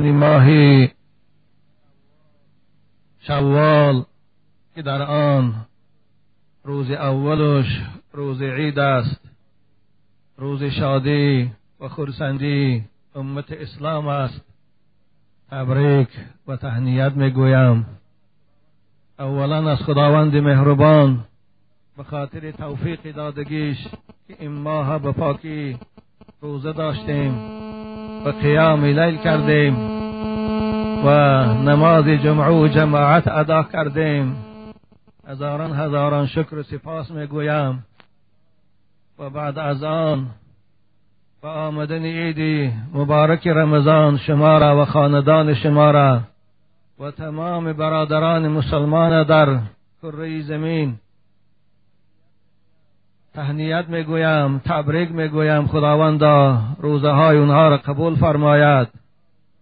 رسیدن ماه شوال که در آن روز اولش روز عید است روز شادی و خرسندی امت اسلام است. تبریک و تهنیت می‌گویم. اولا از خداوند مهربان به خاطر توفیق دادگیش که این ماه به پاکی روزه داشتیم. و قیام لیل کردیم و نماز جمعه و جماعت ادا کردیم. هزاران هزاران شکر و سپاس می‌گویم و بعد از آن و آمدن عید مبارک رمضان شما را و خاندان شما را و تمام برادران مسلمان در کره زمین تهنیت می‌گویم تبریک می‌گویم خداوندا روزه های اونها را قبول فرماید.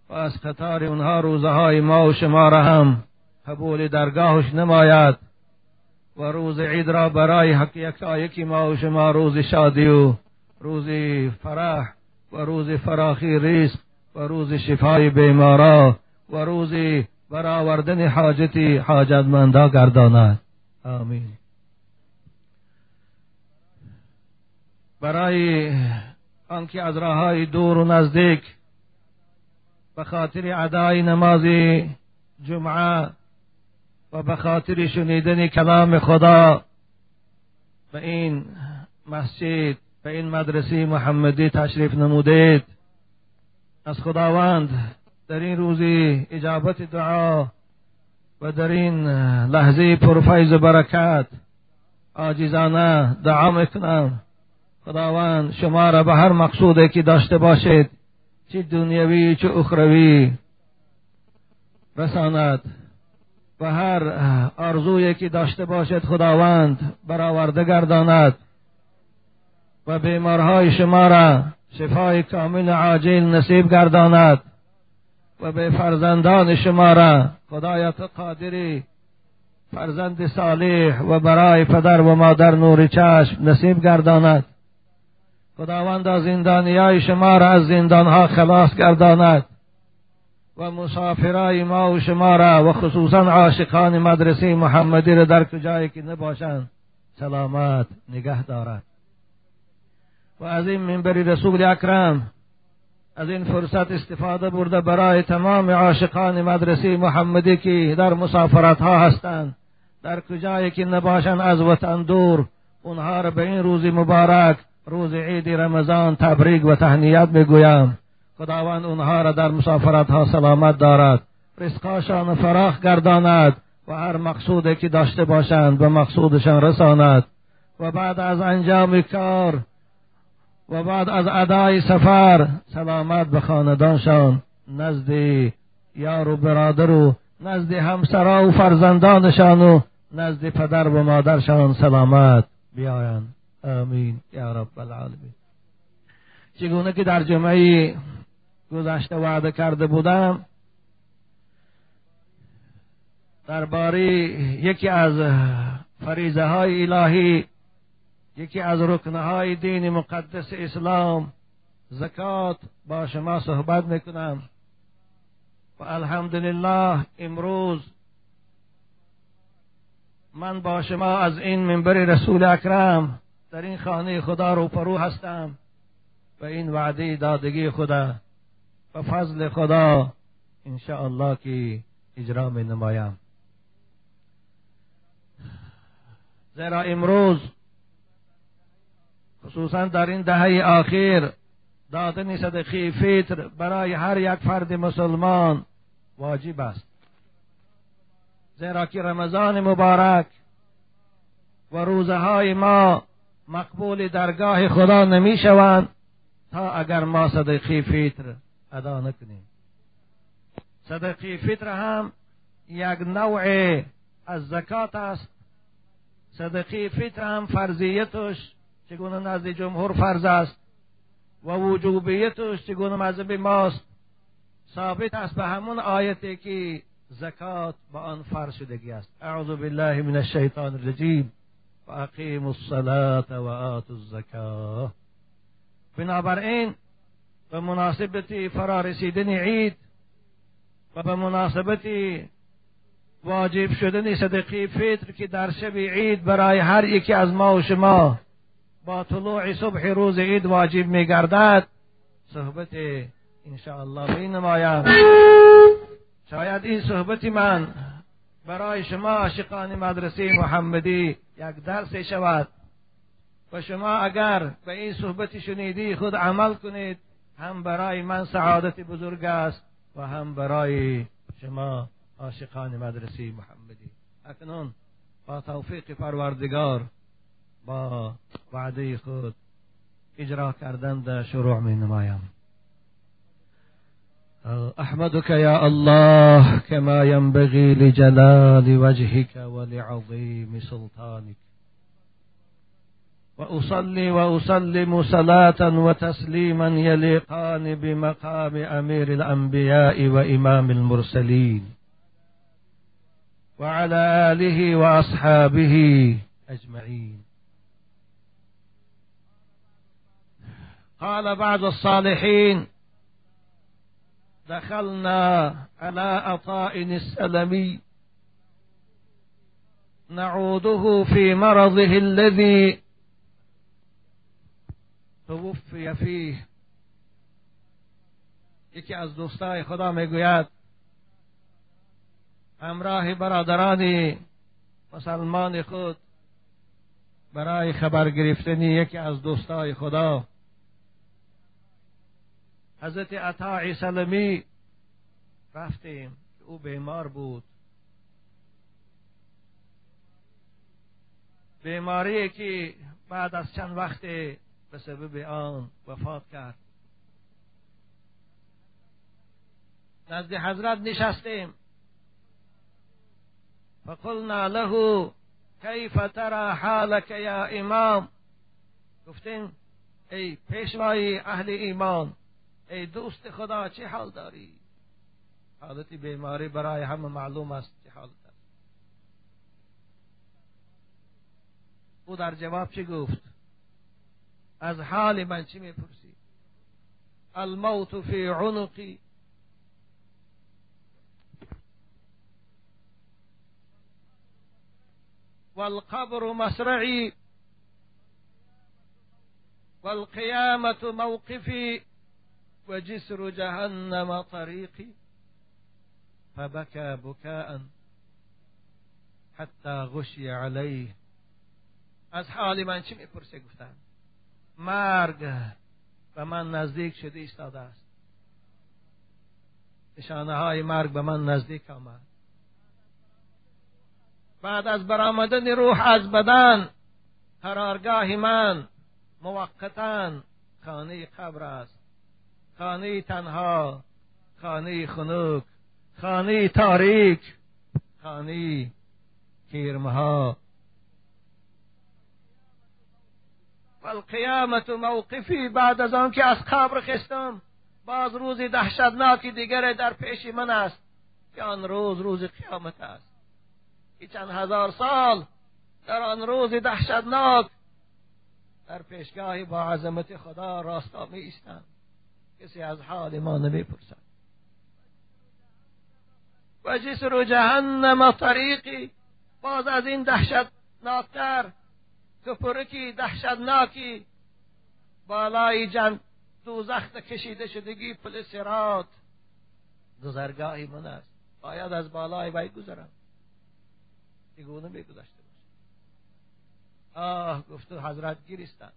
و از قطار اونها روزه های ما و شما را هم قبول درگاهش نماید و روز عید را برای حق یکی ما و شما روز شادی و روز فرح و روز فراخی ریسک و روز شفای بیمارا و روز برآوردن حاجتی حاجتمندا گرداند. آمین. برای آنکه از راه دور و نزدیک به خاطر ادای نماز جمعه و به خاطر شنیدن کلام خدا به این مسجد به این مدرسه محمدی تشریف نمودید. از خداوند در این روزی اجابت دعا و در این لحظه پرفیض برکت عاجزانه دعا می‌کنم. خداوند شما را به هر مقصودی که داشته باشید چه دنیوی چه اخروی رساند و هر آرزویی که داشته باشد خداوند برآورده گرداند و بیمارهای شما را شفای کامل عاجل نصیب گرداند و به فرزندان شما را خدایت قادری فرزند صالح و برای پدر و مادر نور چشم نصیب گرداند خداوند از زندانیای شما را از زندانها خلاص گرداند و مسافرای ما و شما را و خصوصا عاشقان مدرسه محمدی را در کجایی که نباشند سلامت نگه دارد. و از این منبری رسول اکرم از این فرصت استفاده برده برای تمام عاشقان مدرسه محمدی که در مسافرت ها هستند در کجایی که نباشند از وطن دور اونها را به این روز مبارک روز عید رمضان تبریک و تهنیت می‌گویم. خداوند اونها را در مسافرت ها سلامت دارد. رزقاشان فراخ گرداند و هر مقصودی که داشته باشند به مقصودشان رساند. و بعد از انجام کار و بعد از ادای سفر سلامت به خاندانشان نزد یار و برادر و نزد همسرا و فرزندانشان و نزد پدر و مادرشان سلامت بیایند. آمین یا رب العالمین. چگونه که در جمعه گذشته وعده کرده بودم درباره یکی از فریزه های الهی یکی از رکنهای دین مقدس اسلام زکات با شما صحبت می‌کنم. و الحمدلله امروز من با شما از این منبر رسول اکرم در این خانه خدا رو پرو هستم و این وعده دادگی خدا و فضل خدا الله که اجرا می نمایم. زیرا امروز خصوصا در این دهه آخر دادن صدقی فطر برای هر یک فرد مسلمان واجب است. زیرا که رمضان مبارک و روزه های ما مقبول درگاه خدا نمی شوند تا اگر ما صدقی فطر ادا نکنیم. صدقی فطر هم یک نوع از زکات است. صدقی فطر هم فرضیتش چگونه نزد جمهور فرض است و وجوبیتش چگونه مذهب ماست. ثابت است به همون آیتی که زکات با آن فرض شدگی است. اعوذ بالله من الشیطان الرجیم. و اقیم الصلاة و آت الزکاه بنابراین به مناسبت فرارسیدن عید و به مناسبت واجب شدن صدقی فطر که در شب عید برای هر یکی از ما و شما با طلوع صبح روز عید واجب می گردد صحبت انشاءالله می نمایم شاید این صحبت من برای شما عاشقان مدرسه محمدی یک درس شود. و شما اگر به این صحبت شنیدی خود عمل کنید. هم برای من سعادت بزرگ است و هم برای شما عاشقان مدرسه محمدی. اکنون با توفیق پروردگار با وعده خود اجرا کردن شروع می نمایم أحمدك يا الله كما ينبغي لجلال وجهك ولعظيم سلطانك. وأصلي وأسلم صلاة وتسليما يليقان بمقام أمير الأنبياء وإمام المرسلين. وعلى آله وأصحابه أجمعين. قال بعض الصالحين دخلنا على عطاء السلمي. نعوده في مرضه الذي توفی فیه یکی از دوستای خدا میگوید همراه برادران مسلمان خود برای خبر گرفتنی یکی از دوستای خدا. حضرت عطا سلمی رفتیم او بیمار بود. بیماری که بعد از چند وقت به سبب آن وفات کرد. نزد حضرت نشستیم. فقلنا له کیف ترى حالك یا امام؟ گفتیم ای پیشوای اهل ایمان. ای دوست خدا چه حال داری؟ حالتی بیماری برای همه معلوم است چه حالت است او در جواب چه گفت؟ از حال من چی می‌پرسی؟ الموت فی عنقی. والقبر مسرعي والقيامة موقفي وجسر جهنم طريقي فبكى بكاء حتى غشي عليه. از حال من چی میپرسه؟ گفتم مرگ. به من نزدیک شده ایستاده است. نشانه های مرگ به من نزدیک آمد. بعد از برآمدن روح از بدن قرارگاه من موقتا خانه قبر است. خانه تنها خانه خنک خانه تاریک خانه کیرمها والقیامت موقفی بعد از آن که از قبر خستم. باز روزی دهشتناکی دیگر در پیش من است که آن روز روز قیامت است. که چند هزار سال در آن روز دهشتناک در پیشگاه با عظمت خدا راستا می ایستند کسی از حال ما نمی پرسد و جسر جهنم طریقی. باز از این دهشتناکتر. کپرکی دهشتناکی. بالای جن دوزخت کشیده شدگی پل سرات. گذرگاهی من است. باید از بالای وی گذرم. چگونه می گذشته باشه. آه گفته حضرت گیرستن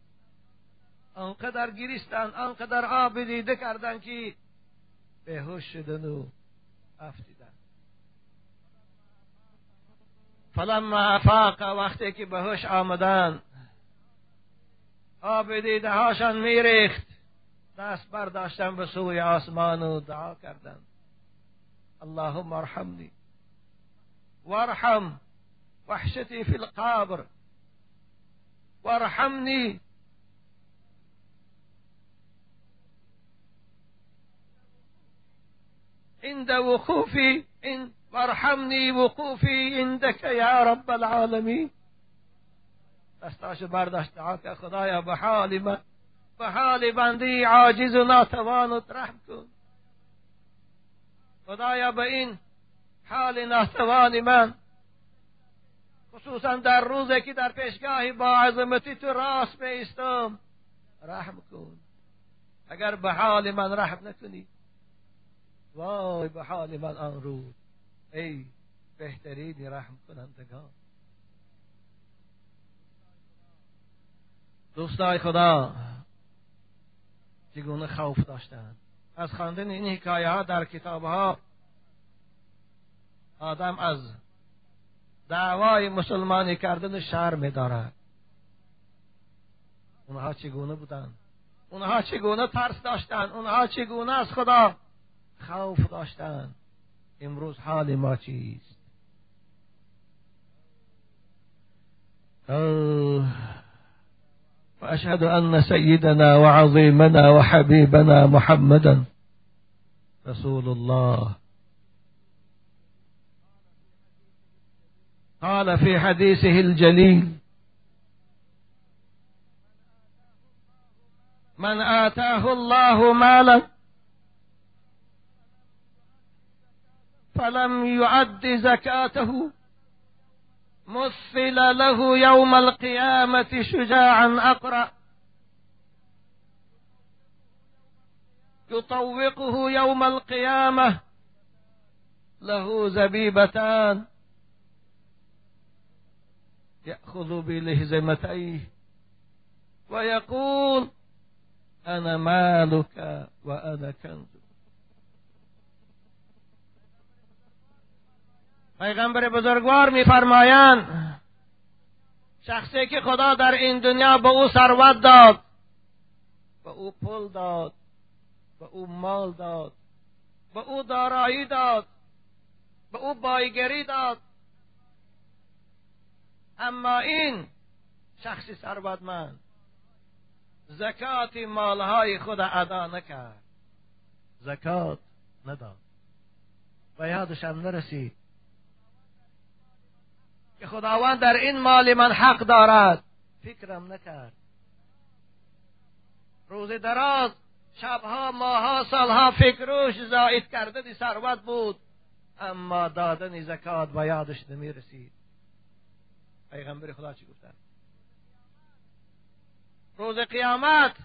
آنقدر گیرستن آنقدر آب دیده کردن که بهوش شدن و افتیدن فلما افاق وقتی که بهوش آمدن آب دیده هاشان میریخت دست برداشتن به سوی آسمان و دعا کردن اللهم ارحمنی وارحم وحشتي في القبر وارحمني عند وقوفي إن وارحمني وقوفي عندك يا رب العالمين. دستاش برداشت دعا که حال من به حال بندی عاجز و ناتوان رحم کن. خدایا به این حال ناتوان من خصوصا در روزی که در پیشگاهی با عظمتی تو راست بیستم رحم کن. اگر به حال من رحم نکنی وای به حال من آن روز ای بهترین رحم کنندگان. دوستای خدا چگونه خوف داشتند؟ از خواندن این حکایه ها در کتاب ها آدم از دعوای مسلمانی کردن شرم دارد اونها چگونه بودند؟ اونها چگونه ترس داشتند؟ اونها چگونه از خدا خوف داشتند امروز حال ما چیست؟ وأشهد أن سيدنا وعظيمنا وحبيبنا محمدا رسول الله. قال في حديثه الجليل من آتاه الله مالا فلم يعد زكاته. مثل له يوم القيامة شجاعا أقرأ. يطوقه يوم القيامة. له زبيبتان. يأخذ بلهزمتيه. ويقول أنا مالك وأنا كنزك پیغمبر بزرگوار میفرمایند شخصی که خدا در این دنیا به او ثروت داد به او پول داد به او مال داد به او دارایی داد به او بایگری داد. اما این شخصی ثروتمند زکات مالهای خود ادا نکرد. زکات نداد. و یادشم نرسید. که خداوند در این مال من حق دارد. فکرم نکرد. روز دراز شبها ماها سالها فکروش زاید کردن ثروت بود. اما دادن زکات و یادش نمی رسید پیغمبر خدا چی گفتن؟ روز قیامت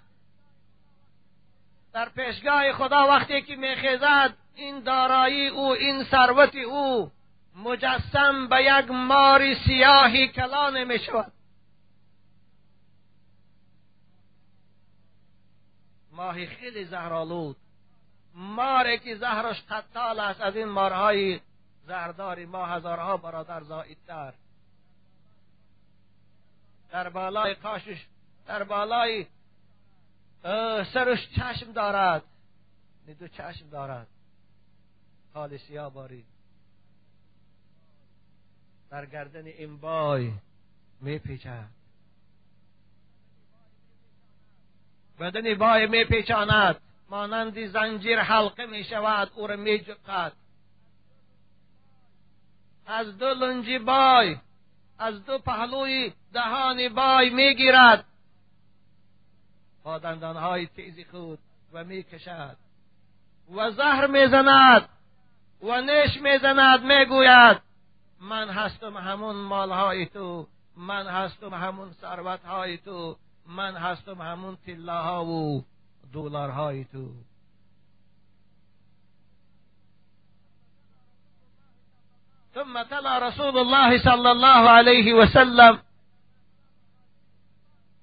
در پیشگاه خدا وقتی که میخیزد این دارایی او این ثروت او مجسم به یک ماری سیاهی کلانه می شود. ماهی خیلی زهرالود ماری که زهرش قطال است از این مارهای زهرداری ما هزارها برادر زایدتر در بالای قاشش در بالای سرش چشم دارد. دو چشم دارد. حال سیاه باری در گردن این بای می پیچد بدن بای می پیچاند مانند زنجیر حلقه می شود او را می جقد از دو لنجی بای از دو پهلوی دهان بای می گیرد با دندانهای تیزی خود و می کشد و زهر می زند و نش می زند می گوید من هستم همون مالهای تو من هستم همون ثروتهای تو من هستم همون تلاها و دلارهای تو. ثم تلا رسول الله صلی الله علیه و سلم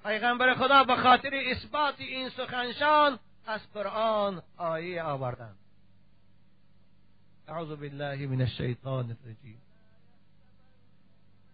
پیغمبر خدا به خاطر اثبات این سخنشان از قرآن آیه آوردند. اعوذ بالله من الشیطان الرجیم.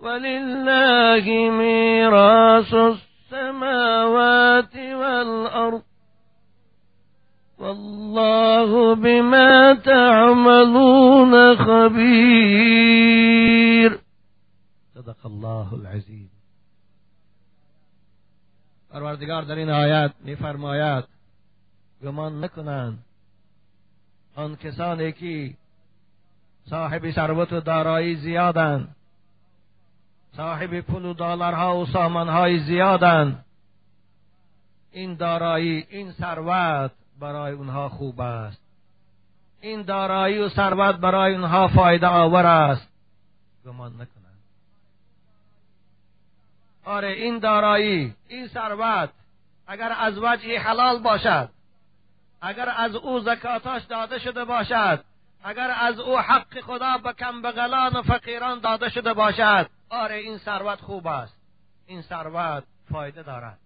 ولله ميراث السماوات والأرض والله بما تعملون خبیر صدق الله العظیم پروردگار در این آیت میفرماید گمان نکنند آن کسانی که صاحب ثروت و دارایی زیادند. صاحب پول و دلارها و سامانهای زیادند این دارایی این ثروت برای اونها خوب است این دارایی و ثروت برای اونها فایده آور است گمان نکنند آره این دارایی این ثروت اگر از وجه حلال باشد اگر از او زکاتاش داده شده باشد اگر از او حق خدا به کمبغلان و فقیران داده شده باشد آره این ثروت خوب است. این ثروت فایده دارد.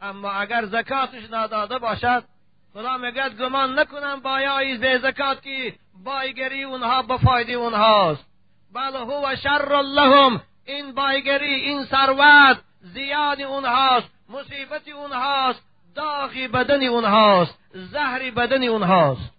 اما اگر زکاتش نداده باشد خدا میگد گمان نکنم بایایی به زکات که بایگری اونها به فایده اونهاست. بل هو شر لهم این بایگری این ثروت زیاد اونهاست مصیبت اونهاست داغی بدن اونهاست زهری بدن اونهاست.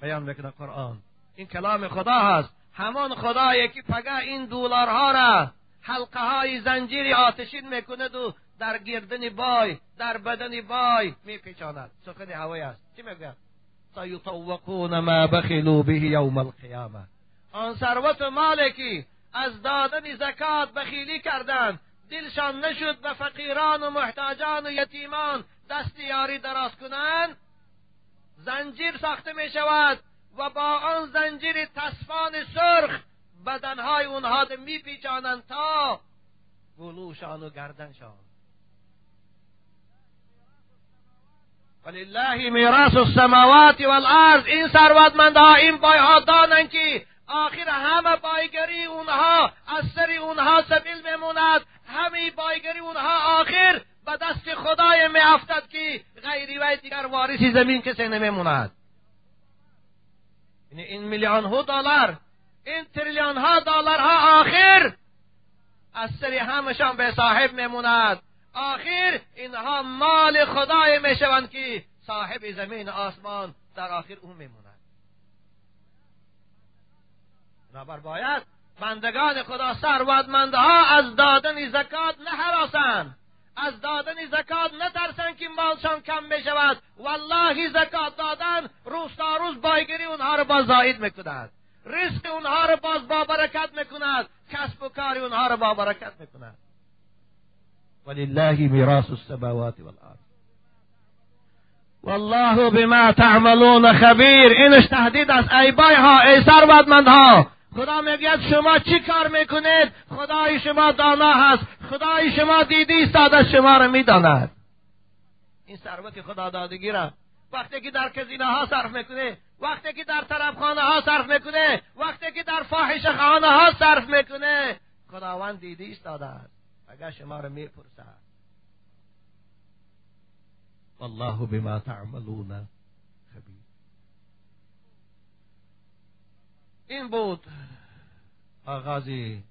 بیان می‌کنه قرآن. این کلام خدا هست. همان خدایی که پگه این دولارها را حلقه های زنجیری آتشین می‌کند و در گردن بای در بدن بای میپیچاند. سخن هوای است. چی میگه سیطوقون ما بخلوا به یوم القیامه. آن ثروت مالکی از دادن زکات بخیلی کردند. دلشان نشد به فقیران و محتاجان و یتیمان دست یاری دراز کنند. زنجیر ساخته می شود و با آن زنجیر تصفان سرخ بدنهای اونها می پیچانند تا گلوشان و گردنشان. ولله میراث السماوات والارض این ثروتمندها این بایها دانند که آخر همه بایگری اونها از سر اونها سبیل میموند همه بایگری اونها آخر به دست خدای می افتد که غیری و دیگر وارثی زمین کسی نمیموند. یعنی این میلیون ها دلار این تریلیون ها دلار ها آخر از سری همشان به صاحب میموند آخر اینها مال خدای می‌شوند که صاحب زمین آسمان در آخر او میموند بنابر باید بندگان خدا ثروتمندها از دادن زکات نهراسند از دادن زکات نترسن که مالشان کم بشود. والله زکات دادن روز تا روز بایگری اونها رو باز زاید می‌کند. رزق اونها رو باز با برکت می‌کند. کسب و کار اونها رو با برکت می‌کند. ولله میراث السماوات والارض. والله بما تعملون خبیر. اینش تهدید است. ای بای ها ای ثروتمندها. خدا می‌گوید شما چی کار می‌کنید؟ خدای شما دانا هست. خدای شما دیدی از شما را می‌داند. این ثروت خدا دادگی را. وقتی که در کزینه ها صرف می‌کنه وقتی که در طرفخانه ها صرف می‌کنه وقتی که در فاحش خانه ها صرف می‌کنه خداوند دیدی ایستاده است. اگر شما را می‌پرسد. والله بما تعملون. این بود. آغازی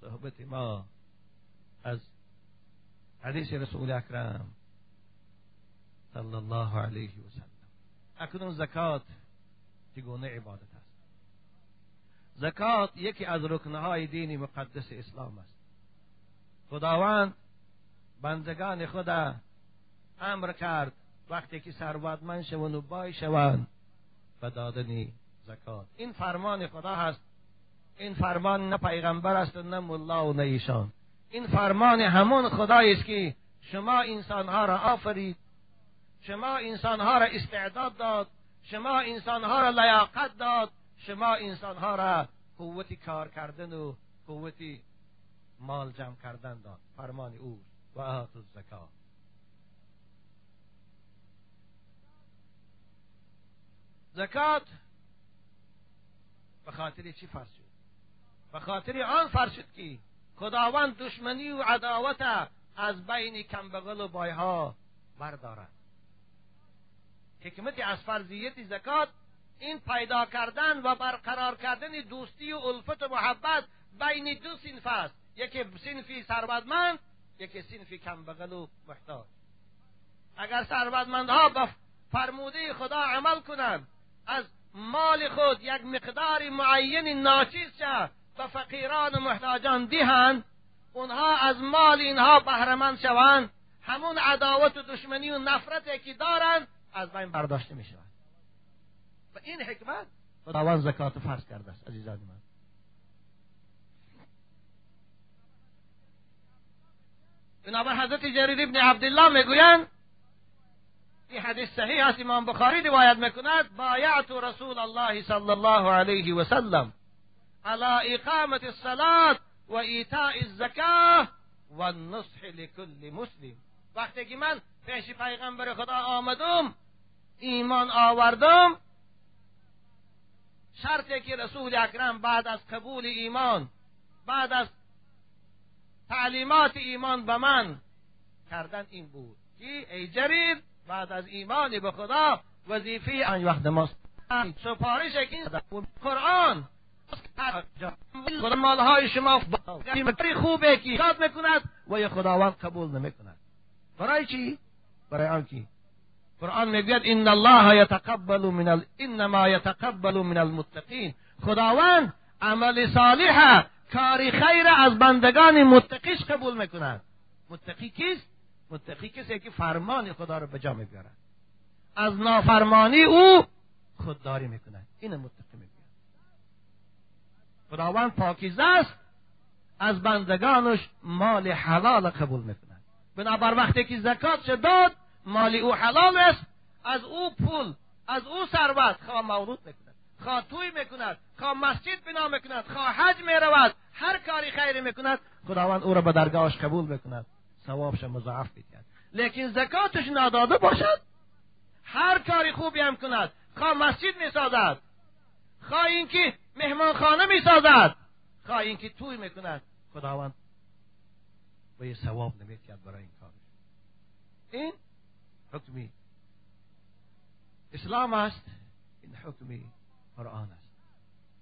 صحبت ما از حدیث رسول اکرم صلی الله علیه و سلم اکنون زکات چگونه عبادت است؟ زکات یکی از رکنهای دین مقدس اسلام است. خداوند بندگان خدا امر کرد وقتی که ثروتمند شوند و بای شوند به دادن زکات. این فرمان خدا هست. این فرمان نه پیغمبر است نه ملا و نه ایشان. این فرمان همون خدایی است که شما انسانها را آفرید. شما انسانها را استعداد داد. شما انسانها را لیاقت داد. شما انسانها را قوت کار کردن و قوت مال جمع کردن داد. فرمان او. و آت الزکات زکات به خاطر چی فرض شد؟ به خاطر آن فرض شد که خداوند دشمنی و عداوت از بین کمبغل و بایها بردارد. حکمت از فرضیت زکات این پیدا کردن و برقرار کردن دوستی و الفت و محبت بین دو سنف است. یکی سنفی ثروتمند یکی سنفی کمبغل و محتاج. اگر ثروتمندها به فرموده خدا عمل کنند از مال خود یک مقدار معین ناچیز شد به فقیران و محتاجان دهند اونها از مال اینها بهرمند شوند. همون عداوت و دشمنی و نفرتی که دارند از بین برداشته می شود و این حکمت خداوند زکات فرض کرده است عزیزان من. بنابر حضرت جریر ابن عبدالله می‌گویند این حدیث صحیح است. امام بخاری روایت می‌کند بایعت رسول الله صلی الله علیه و سلم على اقامت الصلاة و ایتاء الزکاه و النصح لكل مسلم. وقتی که من پیش پیغمبر خدا آمدم ایمان آوردم شرطی که رسول اکرم بعد از قبول ایمان بعد از تعلیمات ایمان به من کردن این بود. که ای جریر بعد از ایمان به خدا وظیفه آن وقت ماست. سپارش که قرآن. مالهای شما خوبه که یاد می‌کند و یه خداوند قبول نمی‌کند. برای چی؟ برای آنکی قرآن می‌گوید ان الله یتقبل من ال... انما یتقبل من المتقین. خداوند عمل صالح کاری خیر از بندگان متقیش قبول می‌کند. متقی کیست؟ متقی کسی که فرمان خدا رو به جا میبیارد از نافرمانی او خودداری می‌کند این متقی می‌گوید خداوند پاکیزه است. از بندگانش مال حلال قبول می‌کند بنابر وقتی که زکات داد مال او حلال است. از او پول از او ثروت خواه مولود می‌کند خواه توی می‌کند خواه مسجد بنا می‌کند خواه حج می‌رود هر کاری خیری می‌کند خداوند او را به درگاهش قبول می‌کند. ثوابش مضاعف می‌کند لیکن زکاتش ناداده باشد. هر کاری خوبی هم کند. خواه مسجد می‌سازد. خواه اینکه مهمانخانه می‌سازد. خواه اینکه توی می‌کند. خداوند به یه ثواب نمی‌کرد برای این کارش این حکمی اسلام است. این حکمی قرآن است.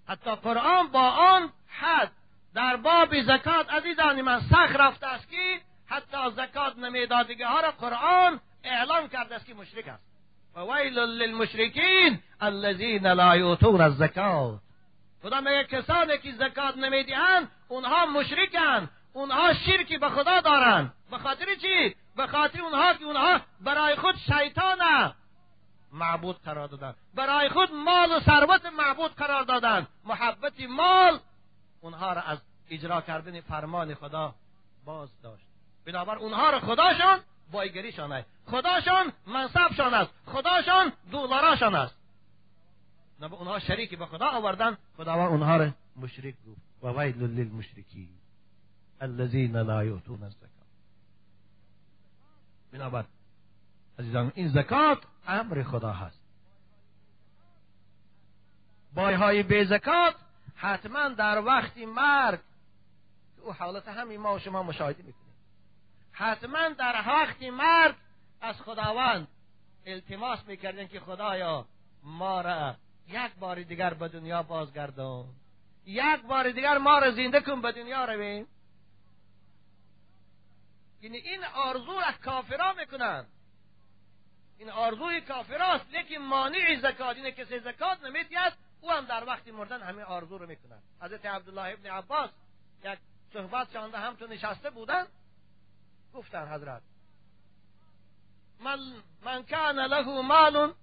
حتی قرآن با آن حد در باب زکات عزیزان من سخت رفته است که حتی زکات نمیدادگی ها را قرآن اعلام کرده است که مشرک است. ویل للمشرکین الذین لا یؤتون الزکات. خدا میگه کسانی که زکات نمی‌دهند اونها مشرکند اونها شرکی به خدا دارند به خاطر چی؟ به خاطر اونها که اونها برای خود شیطان معبود قرار دادن. برای خود مال و ثروت معبود قرار دادن. محبت مال. اونها را از اجرا کردن فرمان خدا باز داشت بنابر اونها را خداشان بایگریشان است. خداشان منصبشان است. خداشان دولاراشان است. نه اونها شریکی به خدا آوردن. خداوند اونها را مشرک گفت. و ویل للمشرکین الذین لا یؤتون الزکات. بنابر عزیزان این زکات امر خدا هست. بایهای بی زکات حتما در وقت مرگ او حالت همین ما و شما مشاهده می‌کنیم حتما در وقت مرگ از خداوند التماس می‌کردن که خدایا ما را یک بار دیگر به دنیا بازگردان. یک بار دیگر ما را زنده کن به دنیا رویم. یعنی این آرزو را کافرا می‌کنند این آرزوی کافراست لیکن مانع زکات. اینه کسی زکات نمی‌دید او هم در وقت مردن همین آرزو رو می‌کنند حضرت عبدالله ابن عباس یک صحبت شانده هم تو نشسته بودن. گفتن حضرت من من کان له مال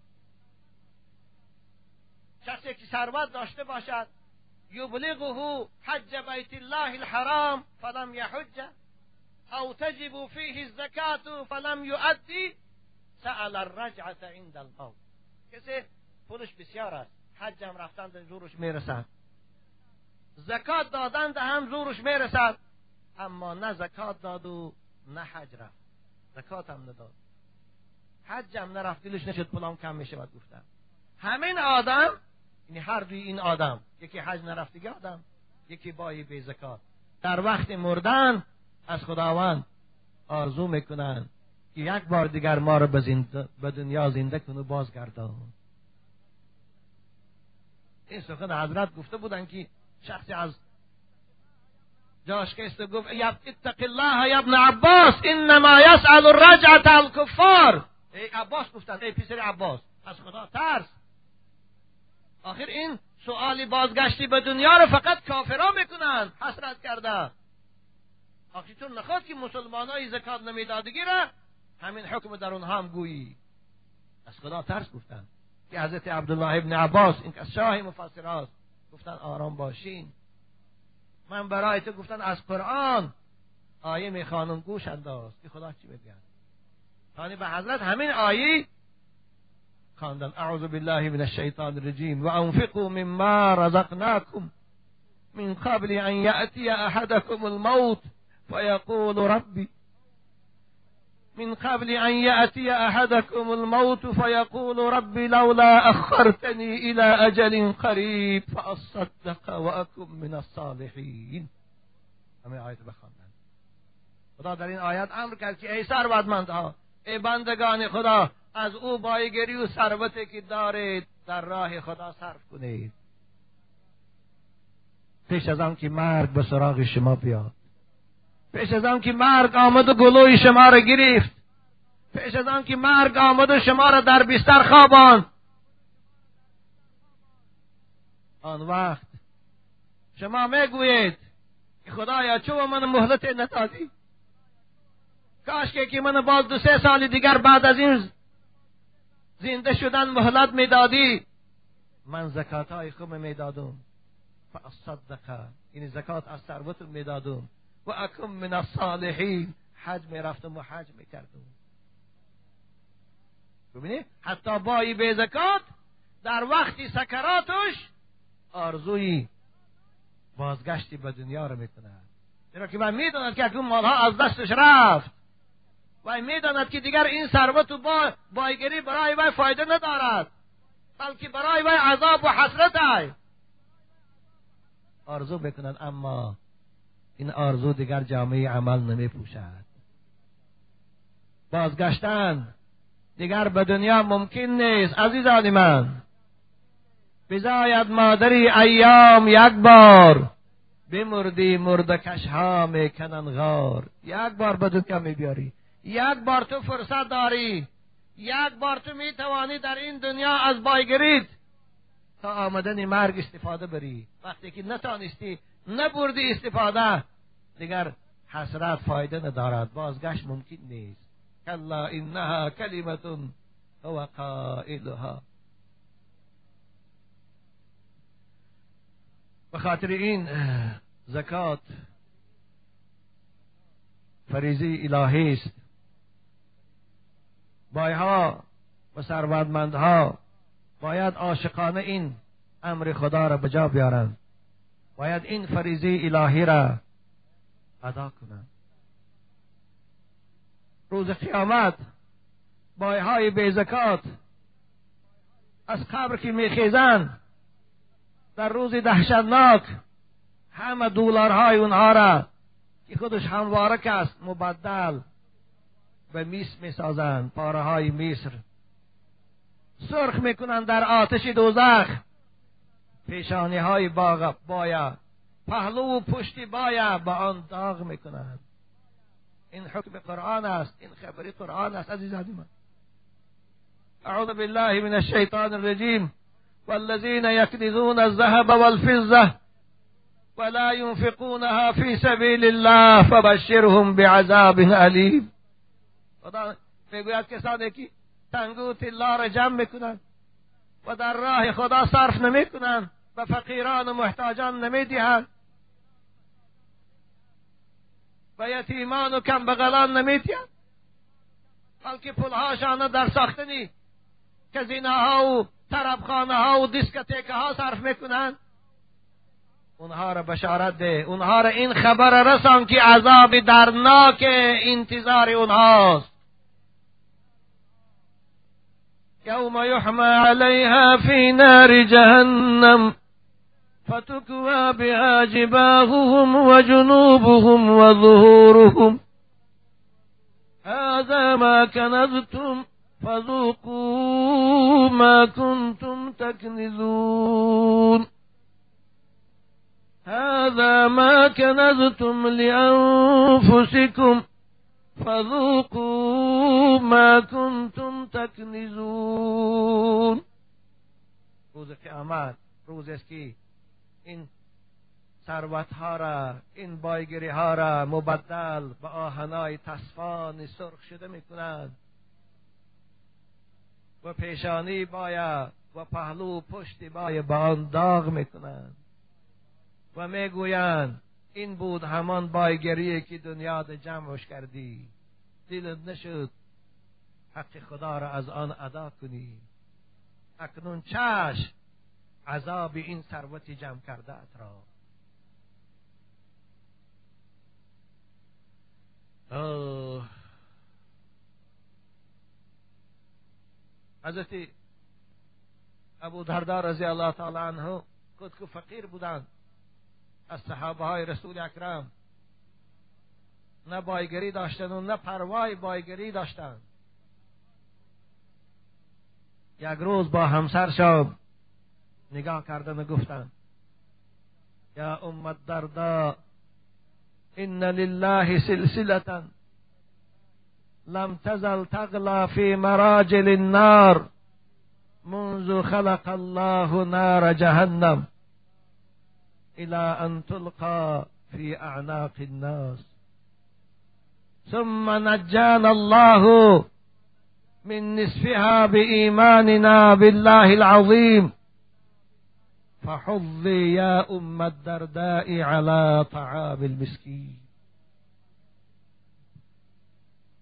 کسی که ثروت داشته باشد یبلغه حج بیت الله الحرام فلم یحج او تجب فیه الزکات فلم یؤدی سأل الرجعت عند الموت. کسی پولش بسیار است حج هم رفتن زورش می‌رسد. زکات دادن هم زورش می‌رسد. اما نه زکات داد و نه حج رفت. زکات هم نداد. حج هم نرفت دلش نشد پولام کم میشه باید گفتن همین آدم یعنی هر دوی این آدم یکی حج نرفت دیگه آدم. یکی بایی به زکات. در وقت مردن از خداوند آرزو می‌کنن که یک بار دیگر ما رو به دنیا زنده کن و بازگردان. این سخن حضرت گفته بودن که شخصی از جاش که گفت اتق الله یا ابن عباس انما یسأل الرجعت الکفار. ای عباس گفتن ای پسر عباس از خدا ترس. آخر این سوالی بازگشتی به دنیا رو فقط کافران می‌کنن حسرت کرده آخر تو نخواد که مسلمان های زکات نمیدادگی را همین حکم در اونها هم گویی. از خدا ترس گفتن. که حضرت عبدالله ابن عباس این که شاه مفسر گفتن آرام باشین. من برای تو گفتن از قرآن آیه می‌خوانم گوش انداز. که خدا چی بگن یعنی به حضرت همین آیه خواندن. اعوذ بالله من الشیطان الرجیم و انفقوا مما رزقناكم من قبل ان یأتی احدكم الموت فيقول ربي من قبل أن يأتي أحدكم الموت فيقول رب لولا أخرتني إلى أجل قريب فأصدق وأكن من الصالحين. همه آیت بخواندن خدا در این آیت أمر کرد که ای ثروتمندها ای بندگان خدا از أو بایگری و ثروتی که دارید در راه خدا صرف کنید. پیش از آن که مرگ به سراغ شما بیاد. پیش از آن که مرگ آمد و گلوی شما را گرفت. پیش از آن که مرگ آمد و شما را در بستر خوابان آن وقت شما می‌گویید که خدایا چو من مهلت نتادی کاش که من باز دو سه سال دیگر بعد از این زنده شدن مهلت می‌دادی. من زکات های خوب می‌دادم. فاصدق. این زکات از ثروت می‌دادم. و اکم من الصالحین. حج می‌رفتم و حج می‌کردم. ببینی؟ حتی بایی به زکات در وقتی سکراتش آرزوی بازگشتی به دنیا رو می‌کنه چرا که من می‌داند که اون مالها از دستش رفت. و می‌داند که دیگر این ثروت و با بایگری برای وی فایده ندارد بلکه برای وی عذاب و حسرت است. آرزو بکنند اما این آرزو دیگر جامعه عمل نمی پوشد بازگشتن دیگر به دنیا ممکن نیست عزیزان من. بزاید مادری ایام یک بار بمردی مردکش ها می‌کنن غار. یک بار به دنیا میبیاری یک بار تو فرصت داری یک بار تو می‌توانی در این دنیا از بایگرید تا آمدن مرگ استفاده بری. وقتی که نتانستی نبردی استفاده دیگر حسرت فایده ندارد. بازگشت ممکن نیست. کلا انها کلمت هو قائلها. به خاطر این زکات فریضی الهی است. بایها و ثروتمندها باید عاشقانه این امر خدا را به جا بیارند. باید این فریضه الهی را ادا کنند. روز قیامت بایهای بی زکات از قبر که میخیزند در روز دهشتناک همه دلارهای اونها را که خودش هموارک است مبدل به میس می‌سازند پاره های مصر سرخ می‌کنند در آتش دوزخ. پیشانی های باغ بایا. پهلو و پشتی بایا به آن داغ می‌کنند. این حکم قرآن است. این خبری قرآن است عزیزان من اعوذ بالله من الشیطان الرجیم. والذين يكنزون الذهب والفضة ولا ينفقونها في سبيل الله فبشرهم بعذاب علیم. خدا می‌گوید کسانی که تنگو طلا را جمع می‌کنند و در راه خدا صرف نمی‌کنند و فقیران و محتاجان نمی‌دهند و یتیمان و کم بغلان نمیتیند بلکه پولهاشان در ساختنی کزینه ها و طربخانه ها و دیسکتیک ها صرف می‌کنند اونها را بشارت ده اونها را این خبر رسان که عذاب درناک انتظار اونهاست. یوم یحمى علیها فی نار جهنم فتكوى بها جباههم وجنوبهم وظهورهم. هذا ما كنزتم فذوقوا ما كنتم تكنزون. هذا ما كنزتم لأنفسكم فذوقوا ما کنتم تکنزون روز قیامت روز است که این ثروت ها را این بایگری ها را مبدل به آهنای تصفان سرخ شده می کنند و پیشانی باید و پهلو پشتی باید به آن داغ می کنند و می‌گویند این بود همان بایگری که دنیا ده جمعش کردی. دلت نشد. حق خدا را از آن ادا کنی. اکنون چش عذاب این ثروت جمع کرده ات را. حضرت ابو دردار رضی الله تعالی عنه خود که فقیر بودند. از صحابه های رسول اکرم. نه بایگری داشتن و نه پروای بایگری داشتند یک روز با همسرشان نگاه کردن و گفتند یا امت دردا ان لله سلسلة لم تزل تغلى في مراجل النار منذ خلق الله نار جهنم. إلى أن تلقى في أعناق الناس. ثم نجانا الله من نصفها بإيماننا بالله العظيم. فحظي يا أم الدرداء على طعام المسكين.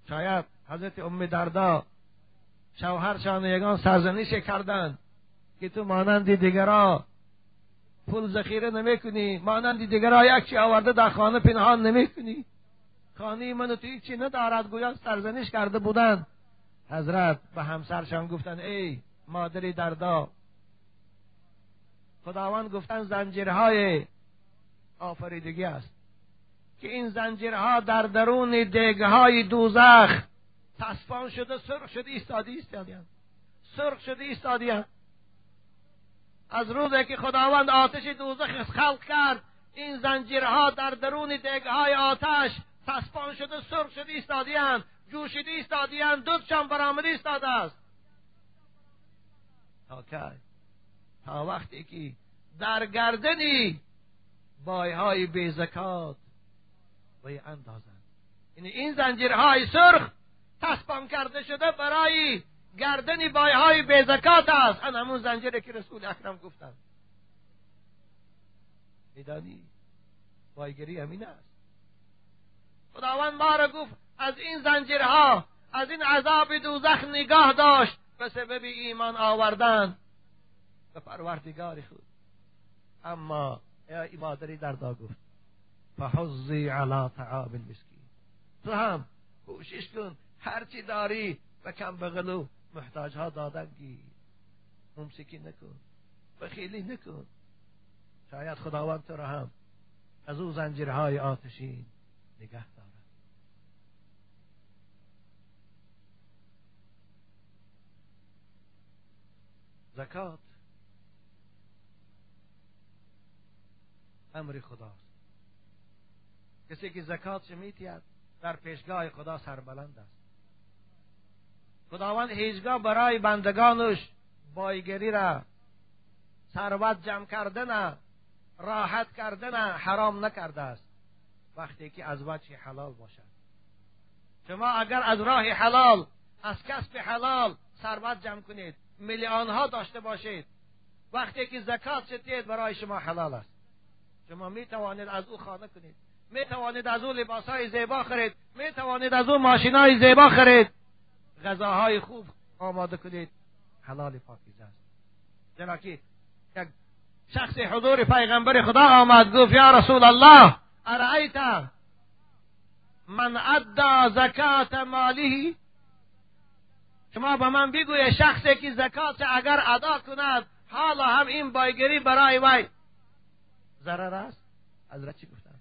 شاید حضرت أم دردا شوهرشان یگان سرزنش کردند که تو مانند دیگرا پول ذخیره نمی‌کنی. مانند دیگرها یک چی آورده در خانه پنهان نمی‌کنی. خانه من تو چی ندارد گویا سرزنش کرده بودند حضرت به همسرشان گفتن ای مادری دردا خداوند گفتن زنجیرهای آفریدگی است. که این زنجیرها در درون دگهای دوزخ تصفان شده سرخ شده ایستادی ایستادیان سرخ شده ایستادیان از روزی که خداوند آتش دوزخ خلق کرد این زنجیرها در درون دگهای آتش تصفان شده سرخ شده ایستادیان جوشیده ایستادیان دودشان برآمده ایستاده است. تا تا وقتی که در گردنی بایهای بی زکات بای اندازند. یعنی این زنجیرهای سرخ تصفان کرده شده برای گردنی بایهای بی زکات است. ان همون زنجیری که رسول اکرم گفتند میدانی؟ بایگری همین است. خداوند ما را گفت از این زنجیرها از این عذاب دوزخ نگاه داشت. به سبب ایمان آوردن. به پروردگار خود. اما ای مادری دردا گفت فحضی علی طعام المسکین. تو هم کوشش کن هرچی داری و کم بغلو محتاج ها دادن ممسکی نکن بخیلی نکن. شاید خداوند تو را هم از او زنجیرهای آتشین نگه دارد. زکات امر خداست. کسی که زکات میتید در پیشگاه خدا سربلند است. خداوند هیچگاه برای بندگانش بایگری را ثروت جمع کردن راحت کردن حرام نکرده است. وقتی که از وجه حلال باشد. شما اگر از راه حلال از کسب حلال ثروت جمع کنید میلیون ها داشته باشید وقتی که زکات ستید برای شما حلال است. شما می توانید از او خانه کنید. می توانید از او لباس های زیبا خرید. می توانید از او ماشین های زیبا خرید. غذاهای خوب آماده کنید. حلال پاکیزه است. که یک شخص حضور پیغمبر خدا آمد گفت یا رسول الله ارائیت من ادى زکات مالی؟ شما به من بگوی شخصی که زکات اگر ادا کند حالا هم این بایگری برای وی. ضرر است؟ حضرت چی گفتن؟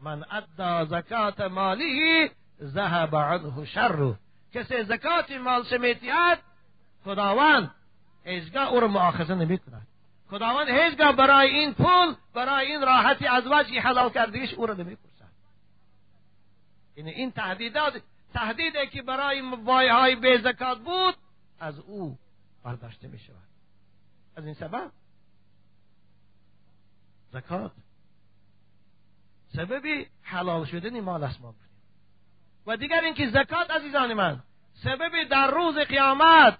من ادى زکات مالی ذهب عنه شر کسی زکات مال سمیتیت خداوند هیچگاه او رو معاخذه نمی کند. خداوند هیچگاه برای این پول برای این راحتی از وجه حلال کردگیش او رو نمی یعنی این تهدیدات تهدیدی که برای مبایع های بی زکات بود از او برداشته می شود. از این سبب زکات سببی حلال شدن مال است و دیگر اینکه زکات عزیزان من سببی در روز قیامت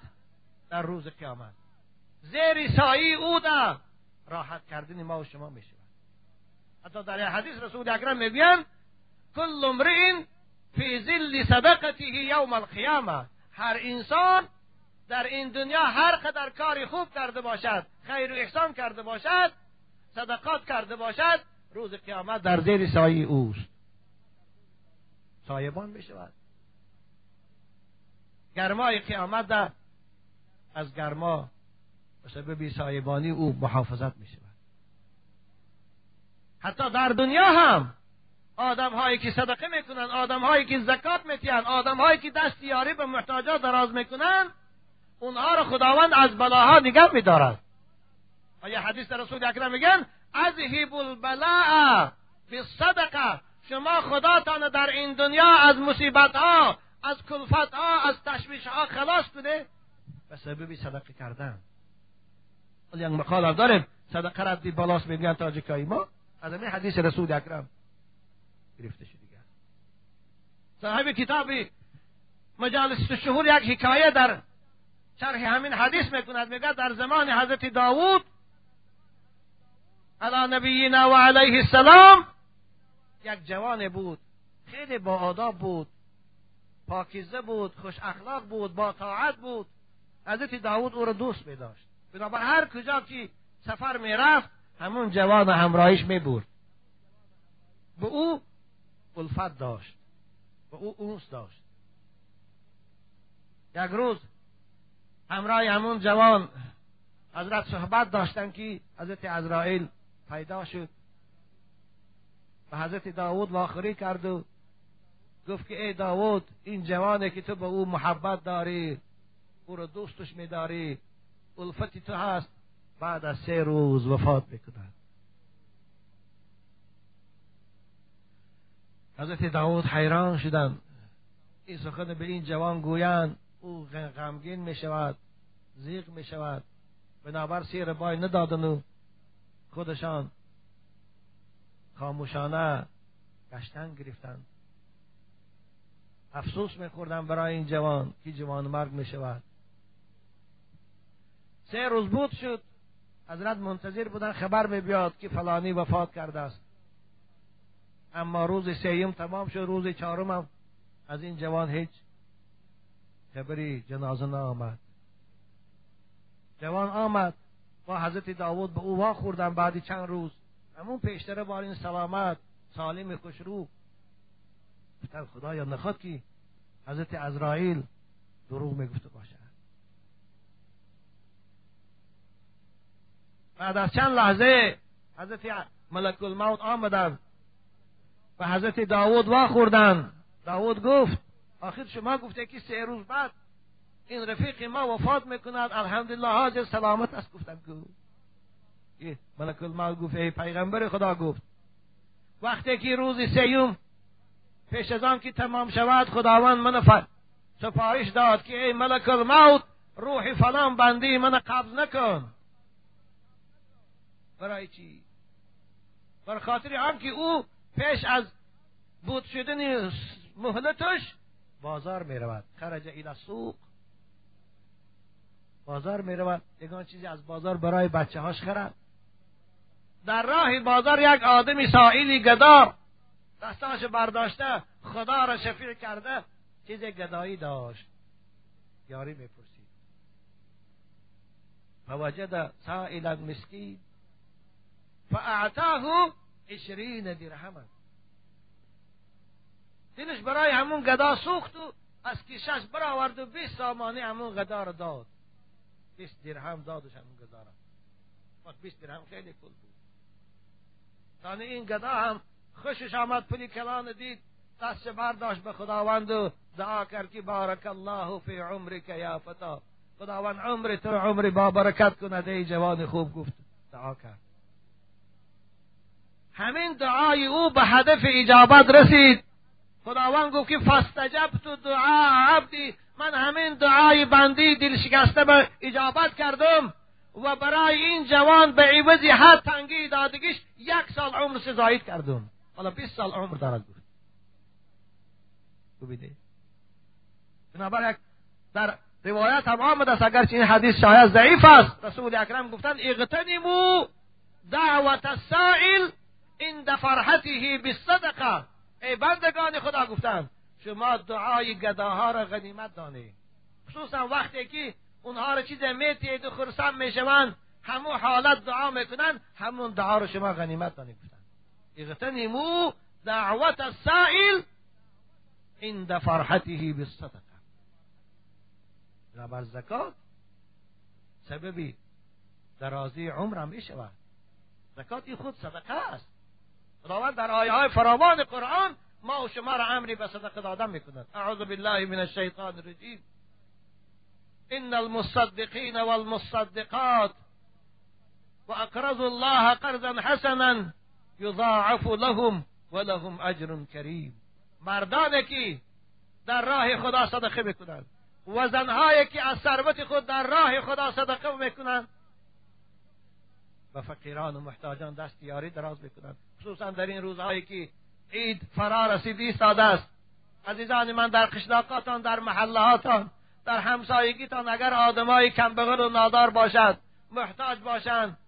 در روز قیامت. زیر سایی او در راحت کردن ما و شما می شود حتی در حدیث رسول اکرم می‌گویند کل امرئ فی ظل صدقته یوم القیامه هر انسان در این دنیا هر قدر کاری خوب کرده باشد خیر و احسان کرده باشد صدقات کرده باشد روز قیامت در زیر سایه اوست. سایبان بشود. گرمای قیامت در از گرما به سبب سایبانی او محافظت می شود. حتی در دنیا هم آدم هایی که صدقه می‌کنن آدم هایی که زکات میتین آدم هایی که دست یاری به محتاجات دراز می‌کنن اونها را خداوند از بلاها نگه میدارد آیا حدیث رسول اکرم میگن؟ اذهب البلاء بالصدقه شما خداتان در این دنیا از مصیبت ها از کلفت ها از تشویش ها خلاص کنه به سبب صدقه کردن. ولی یک مقال داریم. صدقه را دی بالاس میگن تاجیکایی ما. از این حدیث رسول اکرم. گرفته شده دیگر صاحب کتاب مجالس شهور یک حکایه در شرح همین حدیث می‌کند. میگه در زمان حضرت داوود علی نبینا و علیه السلام یک جوان بود. خیلی با آداب بود. پاکیزه بود خوش اخلاق بود با طاعت بود. حضرت داوود او را دوست می داشت بنابر هر کجا که سفر می رفت همون جوان همراهیش می برد به او الفت داشت. به او اونس داشت. یک روز همراه همون جوان حضرت صحبت داشتن که حضرت عزرائیل پیدا شد. و حضرت داود واخری کرد و گفت که ای داود این جوانه که تو به او محبت داری او رو دوستش میداری الفتی تو هست بعد از سه روز وفات بکند حضرت داود حیران شدن این سخن به این جوان گویند او غمگین می شود زیغ می شود بنابر سیر بای ندادن و خودشان خاموشانه گشتن گرفتند افسوس میخوردن برای این جوان که جوان مرگ می شود سه روز بود شد. حضرت منتظر بودن خبر می بیاد که فلانی وفات کرده است. اما روز سیم تمام شد. روز چهارم هم از این جوان هیچ خبری جنازه آمد جوان آمد. با حضرت داوود به او خوردن بعد چند روز. همون پیشتره بار این سلامت سالم خوشرو گفتن خدایا نخواد که حضرت ازرائیل دروغ می‌گفته باشد بعد از چند لحظه حضرت ملک الموت آمدن و حضرت داوود وا خوردن. داوود گفت آخر شما گفته که سه روز بعد این رفیق ما وفات می‌کند. الحمدلله حاضر سلامت است گفتم که ملک الموت گفت ای پیغمبر خدا گفت. وقتی که روز سیوم پیش از آن که تمام شود خداوند من سفارش داد که ای ملک الموت روح فلان بندی من قبض نکن. برای چی؟ بر خاطر آنکه او پیش از بود شدن مهلتش بازار می رود. خرج الى سوق. بازار می رود. یگان چیزی از بازار برای بچه هاش خرد. در راه بازار یک آدمی سائلی گدا دستاش برداشته خدا را شفیع کرده چیز گدایی داشت. یاری می‌پرسید. فوجد سائلا مسکین فاعتاه عشرین درهما. دلش برای همون گدا سوخت و از کیشش برآورد و بیست سامانه همون گدا رو داد. بیست درهم دادش همون گدا را. بیست درهم خیلی پول بود. تانه این گدا هم خوشش آمد پلی کلان دید دست برداشت به خداوند و دعا کرد که بارک الله فی عمرک یا فتا. خداوند عمر تو عمر با برکت کند ای جوان خوب گفت. دعا کرد. همین دعای او به هدف اجابت رسید. خداوند گفت که فستجب تو دعا عبدی. من همین دعای بندی دل شکسته به اجابت کردم. و برای این جوان به عوضی حد تنگی دادگیش یک سال عمر زاید کردم. حالا 20 سال عمر دارد. بود ببینید بنابر یک در روایت هم آمده است این حدیث شاید ضعیف است رسول اکرم گفتند اغتنمو دعوت السائل عند فرحته بالصدقه ای بندگان خدا گفتند شما دعای گداها را غنیمت دانید. خصوصا وقتی که اونها را چیز میتید و خرسان می‌شوند همون حالت دعا می‌کنن همون دعا رو شما غنیمت دانید گفتند اغتنمو دعوت السائل عند فرحته بالصدقه. بر زکات سببی درازی عمر هم می‌شود. زکات خود صدقه است. خداوند در آیه های فراوان قرآن ما و شما را امری به صدقه دادن می‌کند. اعوذ بالله من الشیطان الرجیم. ان المصدقین والمصدقات واقرضوا الله قرضا حسنا یضاعف لهم ولهم اجر کریم مردانی که در راه خدا صدقه می‌کنند و زنهایی که از ثروت خود در راه خدا صدقه می‌کنند و فقیران و محتاجان دست یاری دراز می‌کنند خصوصا در این روزهایی که عید فرا رسید ایستاده است. عزیزان من در قشلاقاتان در محلهاتان در همسایگیتان اگر آدمای کمبغل و نادار باشد محتاج باشند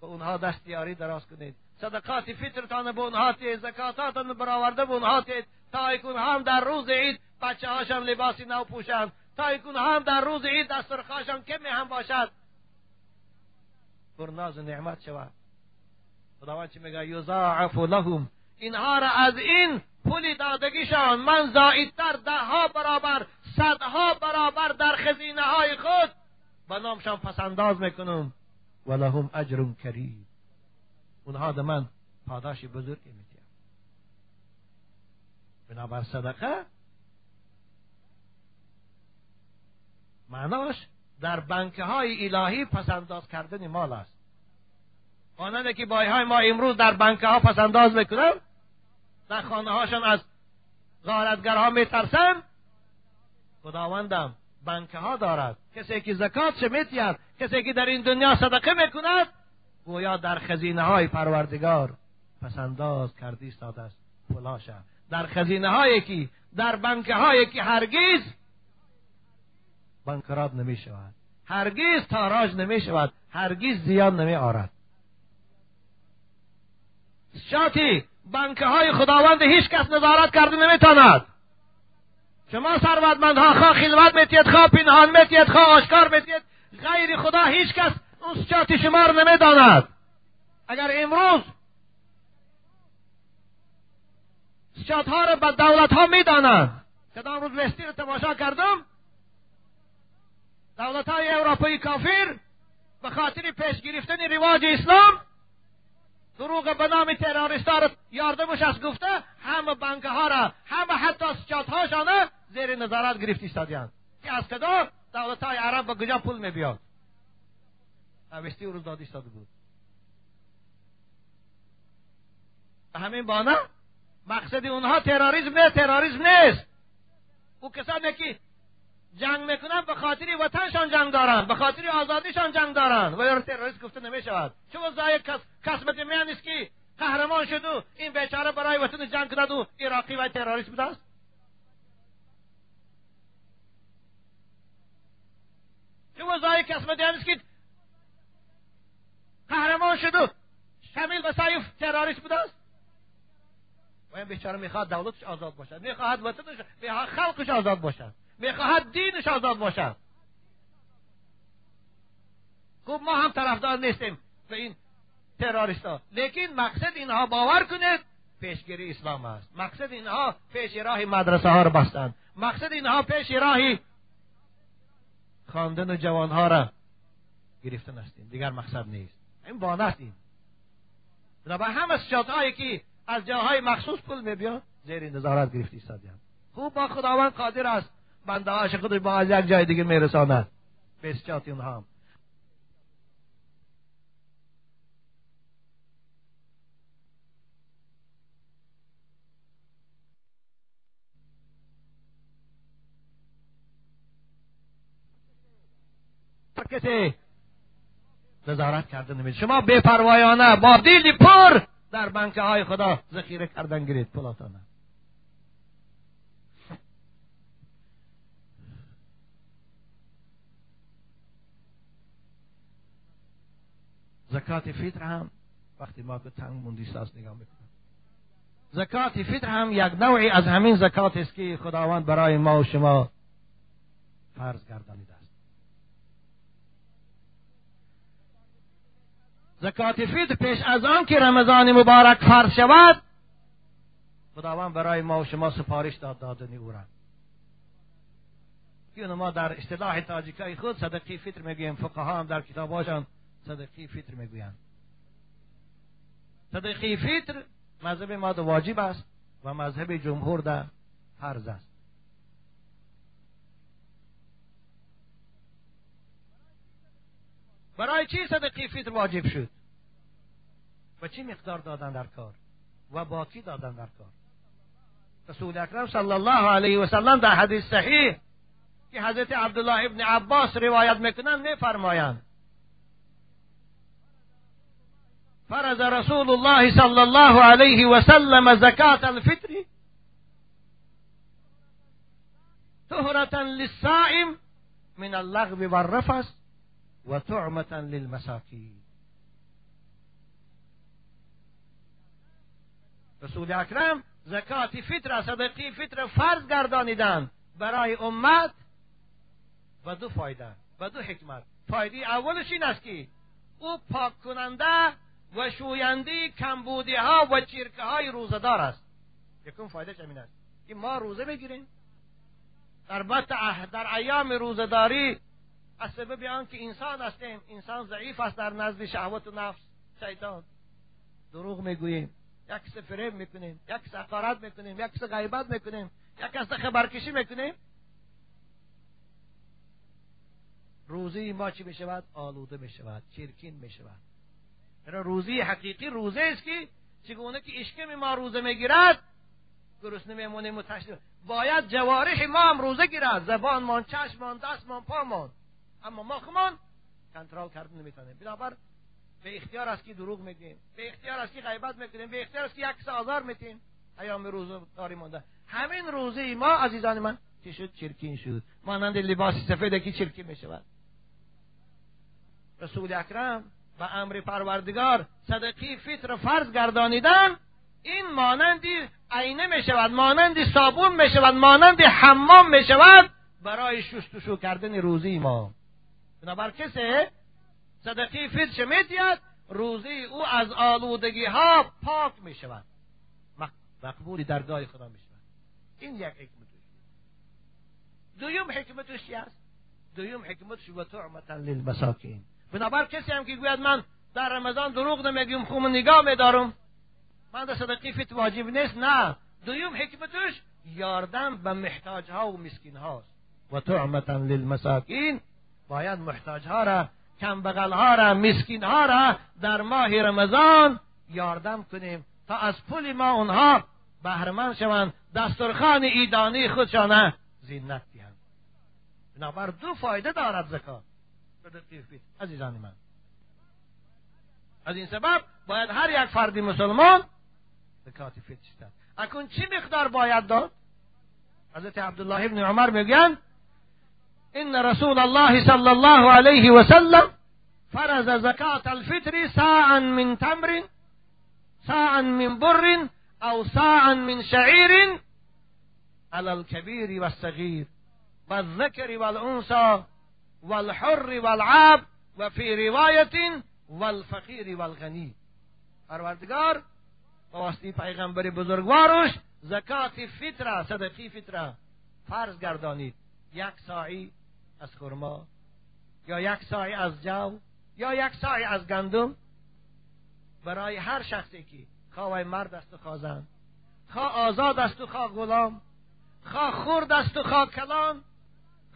به اونها دستیاری دراز کنید. صدقات فطرتان به اونها تید زکاتاتان برآورده به اونها تید تا اونها هم در روز عید بچه لباسی نو پوشند. تا اونها هم در روز عید دسترخواشان کمی هم باشد پرناز و نعمت شود خداوند چی میگه؟ یضاعف لهم. اینها را از این پول دادگیشان من زایدتر ده ها برابر صدها برابر در خزینه های خود به نامشان پسنداز می‌کنم. و لهم اجر کریم. اونها ده من پاداش بزرگی میدیم بنابر صدقه معناش در بنک های الهی پسنداز کردن مال است. مانند که بای های ما امروز در بنک ها پسنداز می‌کنن در خانه هاشون از غارتگرها میترسن خداوندم بنک ها دارد. کسی که زکات میتید کسی که در این دنیا صدقه می‌کند گویا در خزینه های پروردگار پسنداز کردی ایستاده است. پلاشه. در خزینه هایی که در بنک هایی که هرگیز بنکرات نمی شود هرگیز تاراج نمی شود هرگیز زیان نمی آرد شاتی بنک های خداوند هیچ کس نظارت کرده نمیتاند شما ثروتمندها خواه خلوت میتید خواه پنهان میتید خواه آشکار میتید. غیر خدا هیچ کس اون شاتی شما رو نمی‌داند. اگر امروز شات ها رو به دولت ها می‌دانند کدام روز وستی رو تماشا کردم دولت های اروپایی کافر به خاطر پیش گرفتن رواج اسلام دروغ به نام تروریست را یاردمش از گفته همه بنک ها را همه حتی سچات هاشانه زیر نظارت گرفت ایستادیان که از کدام دولت های عرب به کجا پول می بیاد اوستی روز داد ایستاده بود. همین بانه؟ مقصد اونها تروریسم نه تروریسم نیست. او کسانی که جنگ می‌کنن به خاطر وطنشان جنگ دارن به خاطر آزادیشان جنگ دارن. و یار تروریست گفته نمی‌شود. چون زای کس کسبت میان است که قهرمان شد و این بیچاره برای وطن جنگ کرد و عراقی و تروریست بوده است؟ چون زای کسبت میان است که قهرمان شد و شمیل به سایف تروریست بوده است؟ و این بیچاره می‌خواد دولتش آزاد باشد می‌خواهد وطنش می‌خواهد خلقش آزاد باشد می‌خواهد دینش آزاد باشد. خب ما هم طرفدار نیستیم به این تروریستا لیکن مقصد اینها باور کنید پیشگیری اسلام است. مقصد اینها پیش راه مدرسه ها را بستند مقصد اینها پیش راه خواندن جوان ها را گرفتن هستیم. دیگر مقصد نیست. این بانه است این. بنابراین همه هایی که از جاهای مخصوص پول میبیاد زیر نظارت گرفتی ایستادیم خوب با خداوند قادر است. من هاش خودش با از یک جای دیگه میرساند بسیات اونها هم کسی نظارت کرده نمید شما بپروایانه با دیلی پر در بنکه های خدا ذخیره کردن گرید پلاتانه زکات فطر هم وقتی ما که تنگ موندی ساز نگاه می‌کنم. زکات فطر هم یک نوعی از همین زکات است که خداوند برای ما و شما فرض گردانیده است. زکات فطر پیش از آن که رمضان مبارک فرض شود خداوند برای ما و شما سفارش داد دادنی او را. ما در اصطلاح تاجیکای خود صدقی فطر می‌گویم فقها هم در کتاباشان صدقی فطر می‌گویند. صدقی فطر مذهب ما واجب است و مذهب جمهور در فرض است. برای چی صدقی فطر واجب شد؟ و چی مقدار دادن در کار؟ و باقی دادن در کار؟ رسول اکرم صلی الله علیه و سلم در حدیث صحیح که حضرت عبدالله ابن عباس روایت می‌کنند میفرمایند فرض رسول الله صلى الله عليه وسلم زكاة الفطر طهرة للصائم من اللغو والرفث وطعمة للمساكين. رسول اکرم زکات فطر صدقی فطر فرض گردانیدن برای امت و دو فایده و دو حکمت. فایده اولش این است که أو پاک کننده و شوینده کمبودی ها و چرکه های روزدار است. یکم فایده همین است که ما روزه بگیریم البته در ایام روزداری از سبب آنکه انسان هستیم انسان ضعیف است در نزد شهوت و نفس شیطان. دروغ می‌گوییم. یک کس فریب می‌کنیم یک کس حقارت می‌کنیم یک کس غیبت می‌کنیم یک کس خبرکشی می‌کنیم. روزی ما چی می‌شود؟ آلوده می‌شود چرکین می‌شود. روزی حقیقی روزه است که چگونه که اشکم ما روزه می‌گیرد گرسنه میمونیم و باید جوارح ما هم روزه گیرد. زبانمان چشمان دستمان پامان اما ما خمان کنترل کردن نمی‌تونیم بنابر به اختیار است که دروغ میگیم به اختیار است که غیبت می‌کنیم به اختیار است که یک آزار میتیم ایام روزه داری مونده همین روزه ما عزیزان من چی شد؟ چرکین شد. مانند لباس سفید که چرکی می‌شود رسول اکرم و امر پروردگار صدقی فطر فرض گردانیدن این مانندی عینه می شود مانندی صابون می شود مانندی حمام می شود برای شستشو کردن روزی ما بنابر کسی صدقی فطر شمیتید روزی او از آلودگی ها پاک می شود مقبولی درگاه خدا می شود این یک حکمتش دویم حکمتش چی است؟ دویم حکمتش و تعمتا للمساکین. بنابر کسی هم که گوید من در رمضان دروغ نمیگیم خوم نگاه میدارم. من در صدقی فیت واجب نیست نه. دویم حکمتش یاردن به محتاج ها و مسکین هاست و تعمتا للمساکین. باید محتاج ها را کم بغل ها را مسکین ها را در ماه رمضان یاردم کنیم تا از پول ما اونها بهرمند شوند. دسترخان ایدانی خودشانه زینت دهند. بنابر دو فایده دارد زکات. عزیزان من. از این سبب باید هر یک فردی مسلمان زکات فطر اکن چی مقدار باید داد؟ حضرت عبدالله ابن عمر میگن ان رسول الله صلی الله علیه و سلم فرض زکات الفطر ساعا من تمر ساعا من بر او ساعا من شعير على الكبير والصغير والذكر والانثى والحر والعاب و فی روایت والفقیر والغنی. پروردگار با واسطه پیغمبر بزرگوارش زکات فطره صدقی فطره فرض گردانید. یک ساعی از خرما یا یک ساعی از جو یا یک ساعی از گندم. برای هر شخصی که خواه مرد است و خواه خواه آزاد است و خواه غلام خواه خورد است و خواه کلان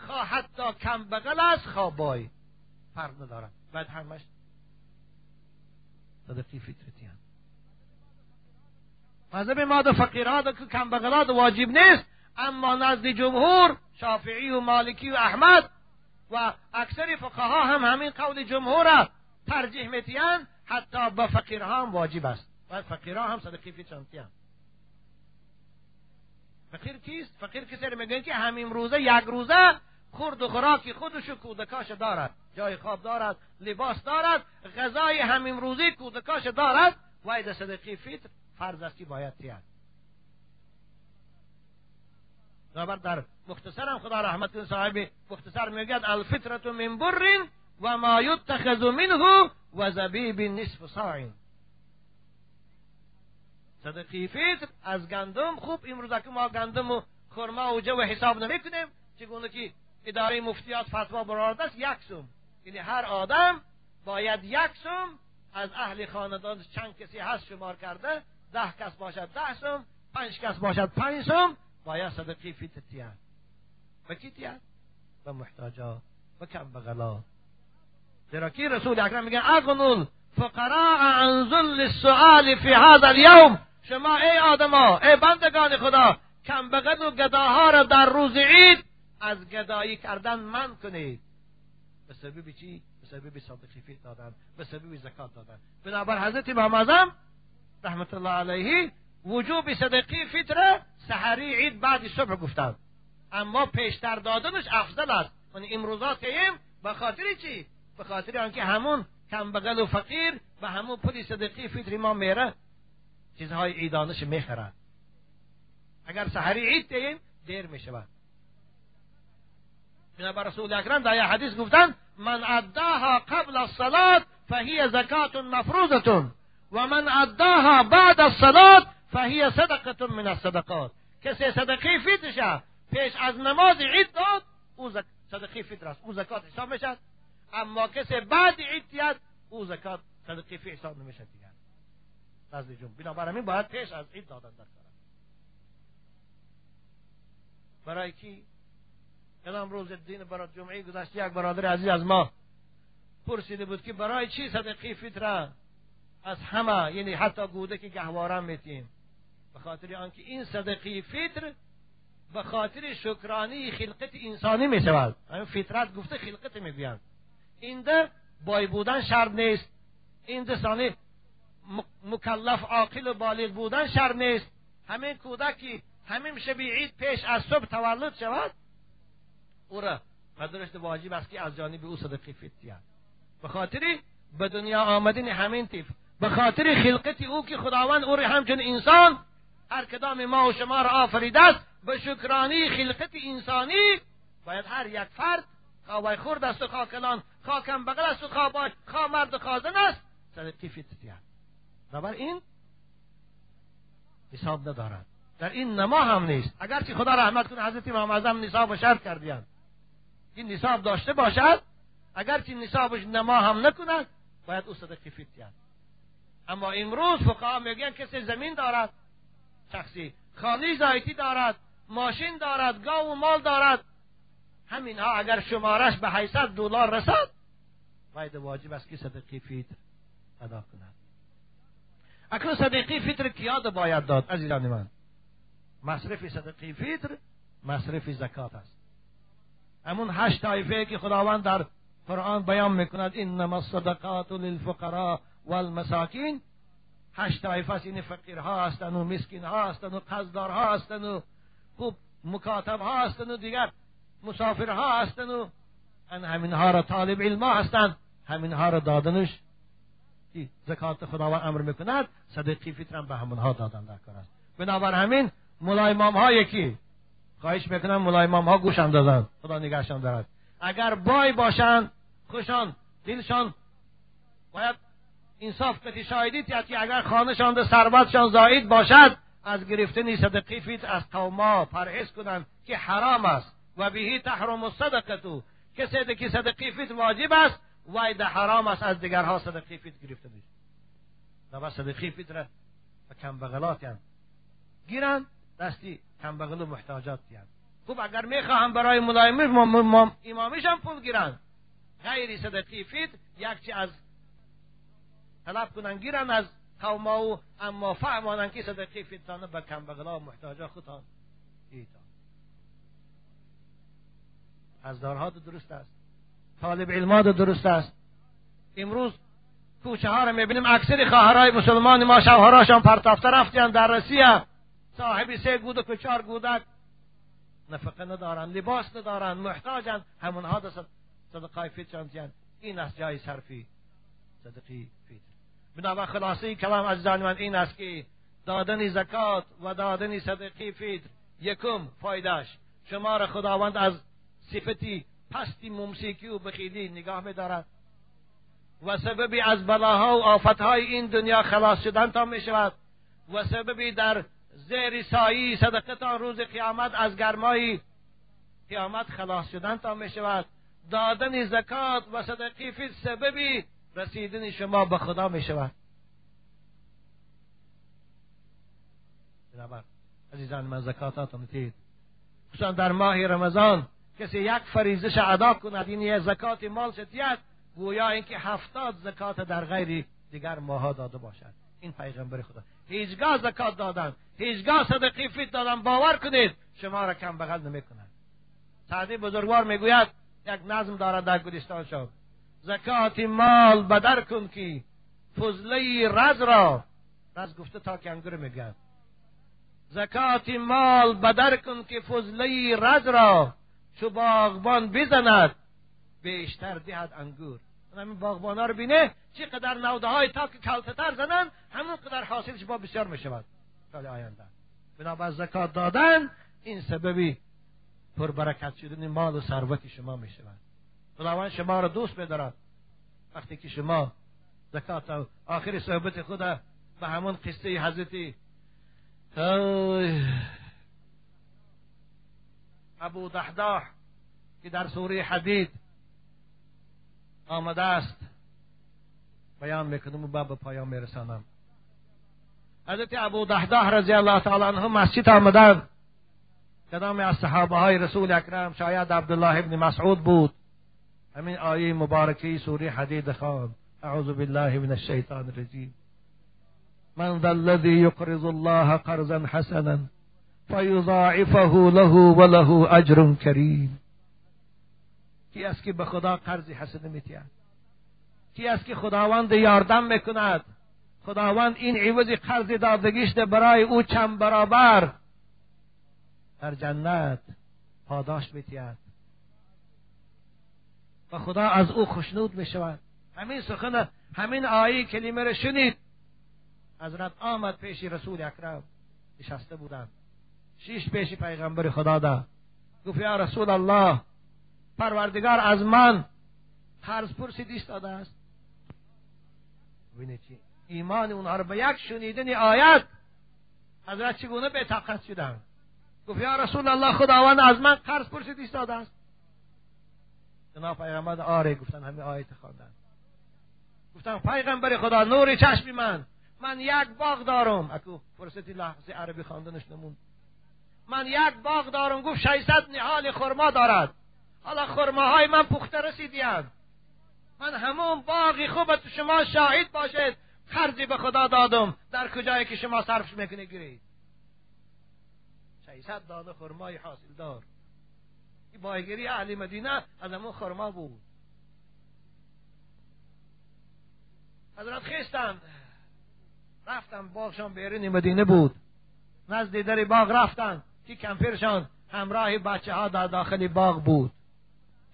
خواه حتی کم بغل است خواه بای. فرق ندارد بعد همش صدقی فطرتی هم. مذهب ما دو فقیرات که کم بغلات واجب نیست. اما نزد جمهور شافعی و مالکی و احمد و اکثر فقها هم همین قول جمهور را ترجیح میتین حتی به فقیرها هم واجب است. و فقیرها هم صدقه فیتر هم. فقیر کیست؟ فقیر کسی رو میگن که همین روزه یک روزه خورد و خوراکی خودش و کودکاش دارد. جای خواب دارد لباس دارد غذای همین روزی کودکاش دارد. و صدقه فیتر فرض استی باید تیاد بنابر در مختصرم خدا رحمت کنه صاحب مختصر میگد الفطرت من بر و ما یتخذ منه و زبیب نصف صاع. صدقی فطر از گندم خوب امروز که ما گندم و خرما و جو حساب نمی‌کنیم. چگونه که اداره مفتیات فتوا برارده است یک سوم یعنی هر آدم باید یک سوم از اهل خاندان چند کسی هست شمار کرده؟ ده کس باشد ده سوم پنج کس باشد پنج سوم باید صدقی فی تیان و کی تیان و محتاجا و کم بغلا زیرا کی رسول اکرم میگن اغنول فقراء عن ذل السؤال فی هذا اليوم. شما ای آدما ای بندگان خدا کم بغل و گداها را در روز عید از گدایی کردن من کنید. به سبب چی؟ به سبب صدقه فی دادن به سبب زکات دادن. بنابر حضرت امام اعظم رحمت الله علیه وجوب صدقی فطر سحری عید بعد صبح گفتند اما پیشتر دادنش افضل است. یعنی امروزات ایم به خاطر چی؟ به خاطر آنکه همون کم بغل و فقیر به همون پولی صدقی فطری ما میره. چیزهای عیدانش می‌خرد اگر سحری عید دهیم دیر می‌شود. بنابر رسول اکرم در حدیث گفتن من أداها قبل الصلاة فهی زکات مفروضة. و من أداها بعد الصلاة فهی صدقة من الصدقات. کسی صدقه فیترش پیش از نماز عید داد أو زک... صدقه فیتر است. أو زکات حساب میشد اما کسی بعد عید دیاد أو زکات صدقه فی حساب نمیشد دیگر. نزد جمهور بنابراین باید پیش از عید دادن در برای کی؟ کدام روز دین برای جمعه گذشته یک برادر عزیز از ما پرسیده بود که برای چی صدقه فطره؟ از همه یعنی حتی گوده که گهواره میتیم. به خاطر آنکه این صدقه فطر به خاطر شکرانی خلقت انسانی می شود فطرت گفته خلقت می‌گویند. اینده بای بودن شرط نیست. این سانی مکلف عاقل و بالغ بودن شرط نیست. همین کودکی همین شبی عید پیش از صبح تولد شود. او را مدرشت واجب است که از جانب او صدقه فطر به خاطر به دنیا آمدن همین تیف. به خاطر خلقت او که خداوند او را همچون انسان هر کدام ما و شما را آفریده است به شکرانی خلقت انسانی باید هر یک فرد خواه خورد است و خواه کلان خواه کم بغل است و خواه خواه مرد خازن است صدقه فطر بنابر این حساب ندارد. در این نما هم نیست. اگرچه خدا رحمت کنه حضرت امام اعظم نصاب و شرط کردیان. این نصاب داشته باشد اگرچه نصابش نما هم نکند باید او صدقه فطر اما امروز فقها میگن کسی زمین دارد شخصی خانه زایتی دارد ماشین دارد گاو و مال دارد همینها اگر شمارش به 800 دلار رسد باید واجب است که صدقه فطر ادا کند. اکنون صدقه فطر کیاد باید داد؟ عزیزان من مصرف صدقه فطر مصرف زکات است. همون هشت طایفه که خداوند در قرآن بیان می‌کند انما الصدقات للفقراء والمساکین. هشت طایفه این فقیرها هستند و مسکینها هستند و قصدارها هستند و خوب مکاتبها هستند و دیگر مسافرها هستند و ان همینها را طالب علم هستند همینها را دادنش زکات خداوند امر می‌کند صدقی فطرم به همونها دادن در کار است. بنابر همین ملا امام ها یکی. خواهش می‌کنم ملا امام ها گوش اندازند خدا نگهشان دارد. اگر بای باشند خوشان دلشان باید انصاف کتی شاهدی که اگر خانهشان ده ثروتشان زاید باشد از گرفتن صدقی فیت از قوما پرهیز کنند که حرام است. و بهی تحرم الصدقه کسی که صدقی فیت واجب است وای ده حرام است از دیگرها صدقی فیت گرفته بید و صدقی فیت را به کمبغلات یعنی گیرن. دستی کمبغل و محتاجات یعنی خوب اگر می‌خواهم برای ملایمش امامیش هم پول گیرن غیر صدقی فیت یک چی از طلب کنن گیرن از قوما و اما فهمانن که صدقی فیتانه به کمبغلا و محتاجا خودتان ایتا از دارها درست است. طالب علمات درست است. امروز کوچه ها رو می‌بینیم اکثر خواهرای مسلمان ما شوهراشان پرتافته رفتیان در روسیه صاحبی سه گودک و چهار گودک. نفقه ندارن لباس ندارن محتاجن. همونها در صدقای فیتر این است جای صرفی. صدقی فیتر بنابر خلاصه کلام عزیزان من این است که دادن زکات و دادن صدقی فیتر یکم فایدهش شما را خداوند از صفتی پستی ممسیکی و بخیلی نگاه میدارد. و سببی از بلاها و آفتهای این دنیا خلاص شدن تا می شود و سببی در زیر سایی صدقتان روز قیامت از گرمای قیامت خلاص شدن تا می شود دادن زکات و صدقی فی سببی رسیدن شما به خدا می شود بنابر عزیزان من زکاتاتون تید خصوصا در ماه رمضان کسی یک فریزش ادا کند این یه زکات مال ستیت گویا اینکه هفتاد زکات در غیر دیگر ماها داده باشد. این پیغمبر خدا. هیچگاه زکات دادن هیچگاه صدقی فیت دادن باور کنید شما را کم بغل نمی‌کنند سعدی بزرگوار می‌گوید یک نظم دارد در گلستان شد زکات مال بدر کن کی فضله رز را رز گفته تا که انگور میگن زکات مال بدر کن که فضله رز را چو باغبان بزند بیشتر دهد انگور. همین باغبان ها رو بینه چقدر نوده های تا که کلتتر زنن همون قدر حاصلش با بسیار می شود سال آینده. بنابر زکات دادن این سببی پربرکت شدن مال و ثروت شما می شود خداوند شما را دوست بدارد وقتی که شما زکات آخر صحبت خود به همون قصه حضرت ابو دحداح که در سوره حدید آمده است. بیان می‌کنم و به پایان میرسانم. حضرت ابو دحداح رضی الله تعالی عنه مسجد آمدند کدام از صحابه های رسول اکرم؟ شاید عبدالله ابن مسعود بود. همین آیه مبارکه سوره حدید خان اعوذ بالله من الشیطان الرجیم. من ذا الذي يقرض الله قرضا حسنا فیضاعفه له وله اجر کریم. کی است که به خدا قرض حسنه میتید کی است که خداوند یاردم می‌کند؟ خداوند این عوض قرض دادگیش برای او چند برابر. در جنت پاداش میتید و خدا از او خشنود می‌شود. همین سخن همین آیه کلمه را شنید. حضرت آمد پیش رسول اکرم. نشسته بودند. شیش پیش پیغمبر خدا ده گفت یا رسول الله پروردگار از من قرض پرسید داده است. چی؟ ایمان اونها رو به یک شنیدن آیت حضرت چگونه به طاقت شدن؟ گفت یا رسول الله خداوند از من قرض پرسید داده است. جناب پیغمبر آره گفتن همه آیت خواندن. گفتن پیغمبر خدا نور چشم من من یک باغ دارم. اکو فرصتی لحظه عربی خواندنش نمون. من یک باغ دارم گفت 600 نهال خرما دارد. حالا خرماهای من پخته رسیدیم من همون باقی خوب تو شما شاهد باشید. خرجی به خدا دادم. در کجایی که شما صرفش می‌کنه گیرید. 600 دانه خرمای حاصل دار این بایگیری اهل مدینه از همون خرما بود. حضرت خیستن. رفتن باغشان بیرون مدینه بود. نزد در باغ رفتن. که کمپیرشان همراه بچه ها در داخل باغ بود.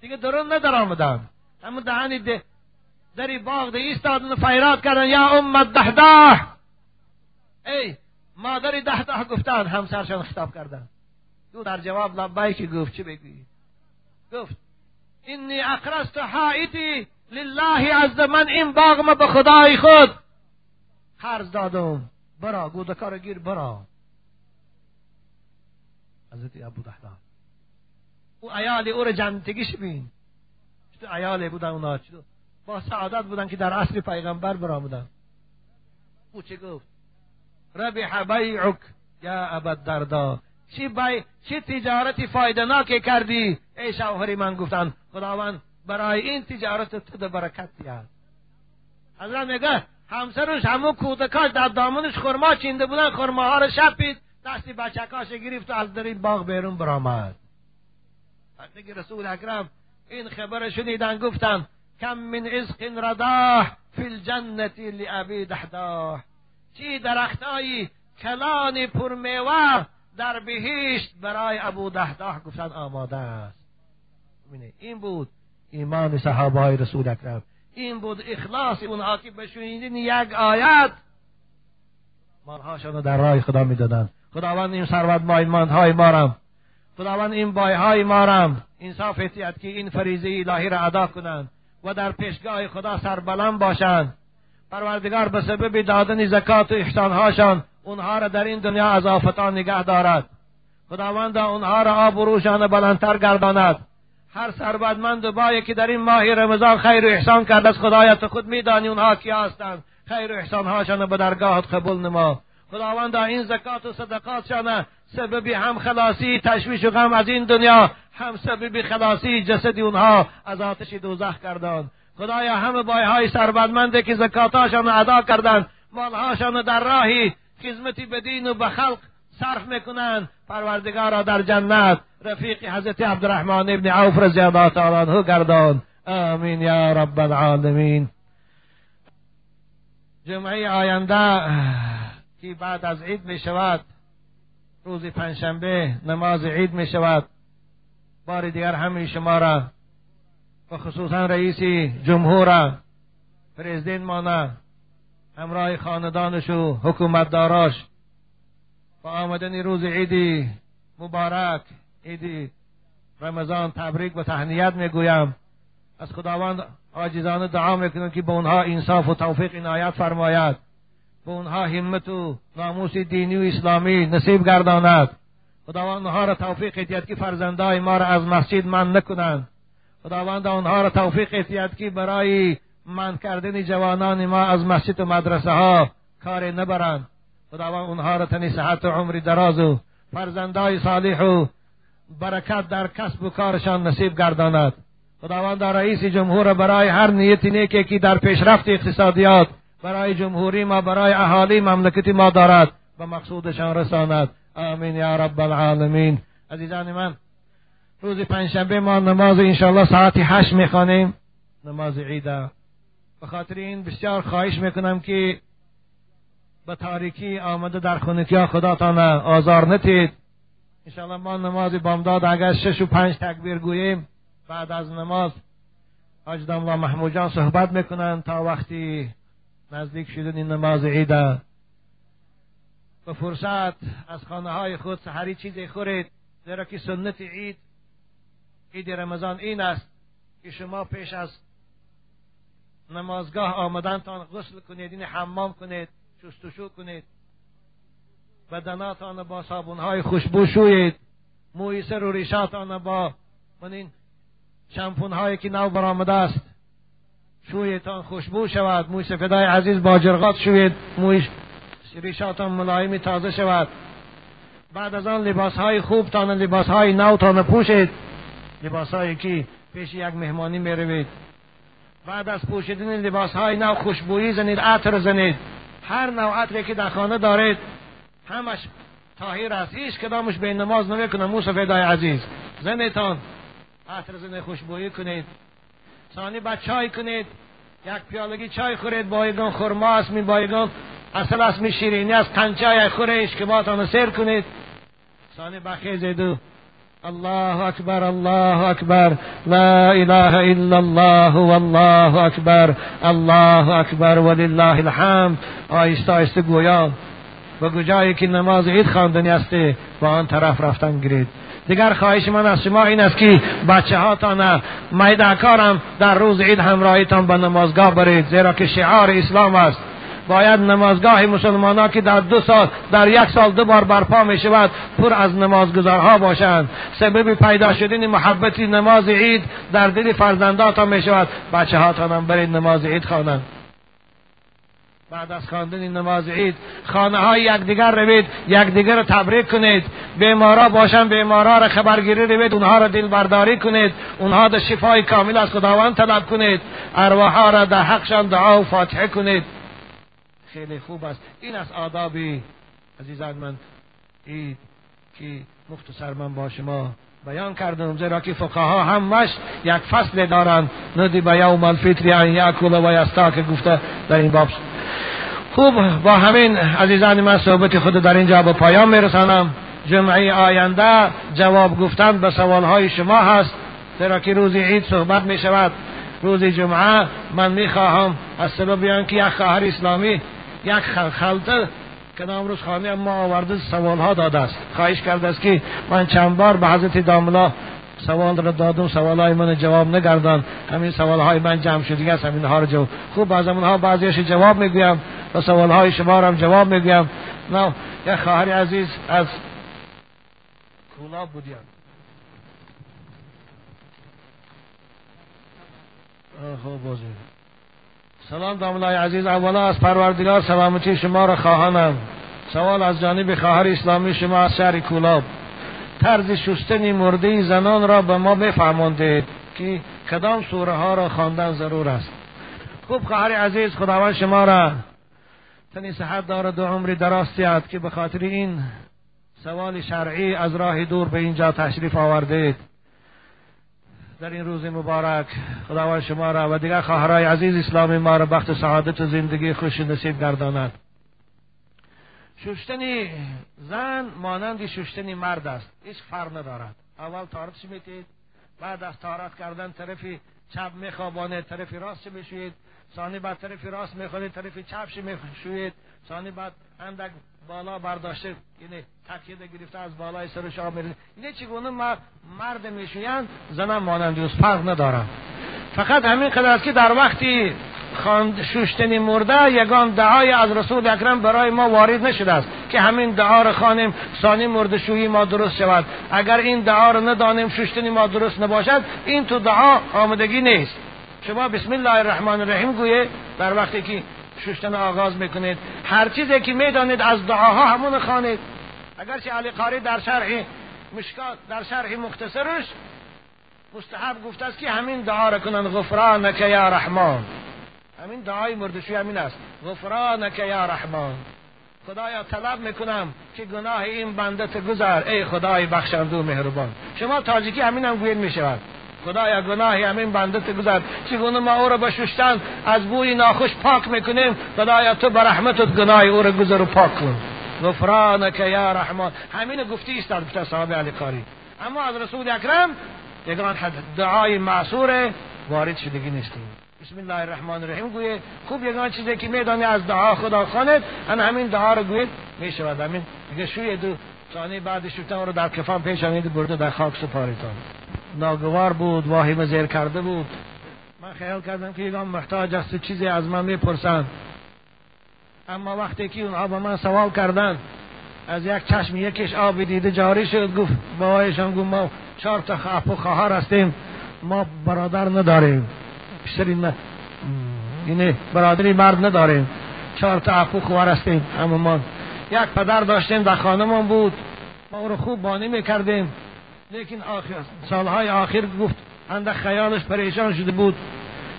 دیگه درون ندار آمدن همون دهنی ده دری باغ ده ایستادن فیرات کردن. یا امت دهده ای مادری دهده گفتن همسرشان خطاب کردن. دو در جواب لبایی که گفت چی بگوی گفت اینی اقرست حائطی لله از من این باغ ما به خدای خود. قرض دادم برا گودکار گیر برا. حضرت ابو دهده او ایال او رو جنتگیش بین ایال بودن اونا؟ با سعادت بودن که در عصر پیغمبر برآمدن او چه گفت؟ ربح بیعک یا ابد دردا. چی بای چی تجارتی فایده کردی؟ ای شوهری من گفتن خداوند برای این تجارت تو برکت دیاد حضرت میگه همسرش همون کودکاش در دامنش خرما چینده بودن خرماها رو شپید. دستی بچکاش گرفت و از در باغ بیرون برآمد. که رسول اکرم این خبر شنیدن گفتن کم من عزق رداه فی الجنت لابی دحداه چی درختایی کلان پرمیوه در بهشت برای ابو دهداه گفتن آماده است. این بود ایمان صحابه های رسول اکرم. این بود اخلاص اونها که بشنیدین یک آیت مالهاشان در راه خدا می‌دادن. خداوند این ثروت مایمان های مارم خداوند این بای های مارم انصاف احتیاط که این فریضه الهی را ادا کنند و در پیشگاه خدا سربلند باشند. پروردگار به سبب دادن زکات و احسانهاشان اونها را در این دنیا از آفتان نگه دارد. خداوند اونها را آب و روشان بلندتر گرداند. هر سربدمند و بایی که در این ماه رمضان خیر و احسان کرده از خدایت خود میدانی اونها کیا هستند. خیر و احسانهاشان به درگاهت قبول نما. خداوند این زکات و صدقاتشان سبب هم خلاصی تشویش و غم از این دنیا. هم سبب خلاصی جسد اونها از آتش دوزخ کردند. خدایا همه بایهای سربدمنده که زکاتاشان ادا کردند مالهاشان در راهی خدمتی به دین و به خلق صرف می‌کنند. پروردگارا در جنت رفیق حضرت عبدالرحمن ابن عوف رضی الله تعالی عنه گردان. آمین یا رب العالمین. جمعه آینده که بعد از عید می شود روز پنجشنبه نماز عید می شود بار دیگر همه شما را و خصوصا رئیس جمهور پرزیدنت مانه همراه خاندانش و حکومتداراش با آمدن روز عیدی مبارک عیدی رمضان تبریک و تهنیت می‌گویم. از خداوند عاجزانه دعا می‌کنم که به اونها انصاف و توفیق عنایت فرماید. به اونها همت و ناموس دینی و اسلامی نصیب گرداند. خداوند اونها را توفیق اتیاد که فرزندای ما را از مسجد من نکنند. خداوند آنها را توفیق اتیاد که برای من کردن جوانان ما از مسجد و مدرسه ها کار نبرند. خداوند اونها را تنی صحت و عمری دراز و فرزندای صالح و برکت در کسب و کارشان نصیب گرداند. خداوند رئیس جمهور برای هر نیت نیکی که در پیشرفت اقتصادیات برای جمهوری ما برای اهالی مملکت ما دارد به مقصودشان رساند. آمین یا رب العالمین. عزیزان من روز پنجشنبه ما نماز انشاءالله ساعت هشت می‌خوانیم نماز عیده به خاطر این بسیار خواهش می‌کنم که به تاریکی آمده در خونکی خداتان آزار نتید. انشاءالله ما نماز بامداد اگر شش و پنج تکبیر گوییم بعد از نماز حاج الله محمود جان صحبت می‌کنن تا وقتی نزدیک شدن نماز عیده. به فرصت از خانه های خود سحری چیزی خورید زیرا که سنت عید عید رمضان این است که شما پیش از نمازگاه آمدنتان غسل کنید این حمام کنید شستشو کنید بدناتان با صابونهای خوشبو شویید موی سر و ریشاتان با من این شمپون هایی که نو برآمده است شویتان خوشبو شود. موی سفیدای عزیز با جرغات شوید. موی ریشاتان ملایمی تازه شود. بعد از آن لباس های خوب تان لباس های نو تان پوشید. لباس هایی که پیش یک مهمانی می روید بعد از پوشیدن لباس های نو خوشبویی زنید عطر زنید. هر نوع عطری که در خانه دارید همش تاهیر است. هیچ کدامش به نماز نمی‌کنه مو سفیدای عزیز. زنیتان عطر زن خوشبویی کنید. بعد چای کنید یک پیالگی چای خورید بایگان خرما است می بایگان اصل است می شیرینی است قنچای خورش که باتان سیر کنید. ثانی بخیزید الله اکبر الله اکبر. لا اله الا الله والله اکبر. الله اکبر ولله الحمد. آیسته آیسته گویا و جایی که نماز عید خواندنی است با آن طرف رفتن گرید. دیگر خواهش من از شما این است که بچه هاتان میدکارم در روز عید همراهیتان به نمازگاه برید زیرا که شعار اسلام است. باید نمازگاه مسلمان که در دو سال در یک سال دو بار برپا می شود پر از نمازگزارها باشند. سبب پیدا شدن محبت نماز عید در دل فرزنداتان می شود بچه هاتان برید نماز عید خوانند. بعد از خواندن نماز عید خانه های یکدیگر روید یکدیگر را تبریک کنید. بیمارا باشن بیمارا را خبرگیری روید اونها را دل برداری کنید. اونها در شفای کامل از خداوند طلب کنید. ارواح را در حقشان دعا و فاتحه کنید. خیلی خوب است. این از آدابی. عزیزان من عید که مختصر من با شما بیان کردم زیرا که فقها همش یک فصل دارند. ندی به یوم الفطر ان یاکل و که گفته در این باب خوب. با همین عزیزان من صحبت خود در اینجا به پایان میرسانم. جمعه آینده جواب گفتن به سوالهای شما هست. زیرا که روز عید صحبت می شود روز جمعه من می خواهم از سبب که یک خواهر اسلامی یک خلطه که روز خانه ما آورده سوال ها داده است. خواهش کرده است که من چند بار به حضرت داملا سوال را دادم سوال های من جواب نگردان همین سوال های من جمع شده است همین ها جواب. خوب از ها بعضیش جواب می‌گویم و سوال های شما را جواب می‌گویم. نه یک خواهر عزیز از کولاب بودیم. خوب بازی. سلام داملای عزیز اولا از پروردگار سلامتی شما را خواهانم. سوال از جانب خواهر اسلامی شما از شهر کولاب طرز شستن مرده زنان را به ما بفهمانده که کدام سوره ها را خواندن ضرور است. خوب خواهر عزیز خداوند شما را تنی صحت دارد و عمری دراز که به خاطر این سوال شرعی از راه دور به اینجا تشریف آوردید. در این روز مبارک خداوند شما را و دیگر خواهرای عزیز اسلامی ما را بخت سعادت و زندگی خوش نصیب گرداند. ششتنی زن مانند ششتنی مرد است. هیچ فرق ندارد. اول تارت میتید؟ بعد از تارت کردن طرفی چپ میخوابانه طرفی راست می‌شوید؟ ثانی بعد طرفی راست می‌خورید طرفی چپش می‌شوید؟ ثانی بعد اندک بالا برداشته یعنی تکیه گرفته از بالای سر شاه میره اینه چگونه مرد میشویند؟ زنم مانند فرق ندارم فقط همین قدر است که در وقتی خواند شوشتنی مرده یگان دعای از رسول اکرم برای ما وارد نشده است که همین دعا را خوانیم ثانی مرده شویی ما درست شود. اگر این دعا را ندانیم شوشتنی ما درست نباشد این تو دعا آمدگی نیست. شما بسم الله الرحمن الرحیم گویه در وقتی که ششتن آغاز می‌کنید هر چیزی که می‌دانید از دعاها همون خانید اگرچه علی قاری در شرح مشکات در شرح مختصرش مستحب گفته است که همین دعا را کنند غفرانک یا رحمان. همین دعای مردشوی همین است. غفرانک یا رحمان. خدایا طلب می‌کنم که گناه این بنده گذر ای خدای بخشنده و مهربان. شما تاجیکی همین هم گوید می‌شود. خدایا گناهی همین بنده گذر چگونه ما او را به ششتن از بوی ناخوش پاک می‌کنیم؟ خدایا تو به رحمتت گناه او را گذر و پاک کن. غفرانک یا رحمان. همین گفتی است در صحابه علی قاری اما از رسول اکرم یگان دعای معصور وارد شدگی نیستیم. بسم الله الرحمن الرحیم. گویه خوب یگان چیزی که میدانی از دعا خدا خواند ان همین دعا رو گوید می‌شود. همین دیگه شوی دو ثانی بعد شوتن رو در کفان پیش آمید برده در خاک سپاریتان ناگوار بود واهمه زیر کرده بود. من خیال کردم که یگان محتاج است چیزی از من می‌پرسند. اما وقتی که اونها به من سوال کردن از یک چشم یکیش آب دیده جاری شد گفت بابایشان گفت ما چهار تا خواهر هستیم ما برادر نداریم. بیشتری نه اینه برادری مرد نداریم. چهار تا اپو خواهر هستیم اما ما یک پدر داشتیم در خانمان بود. ما او رو خوب بانی می‌کردیم. لیکن آخر سالهای آخر گفت اندک خیالش پریشان شده بود.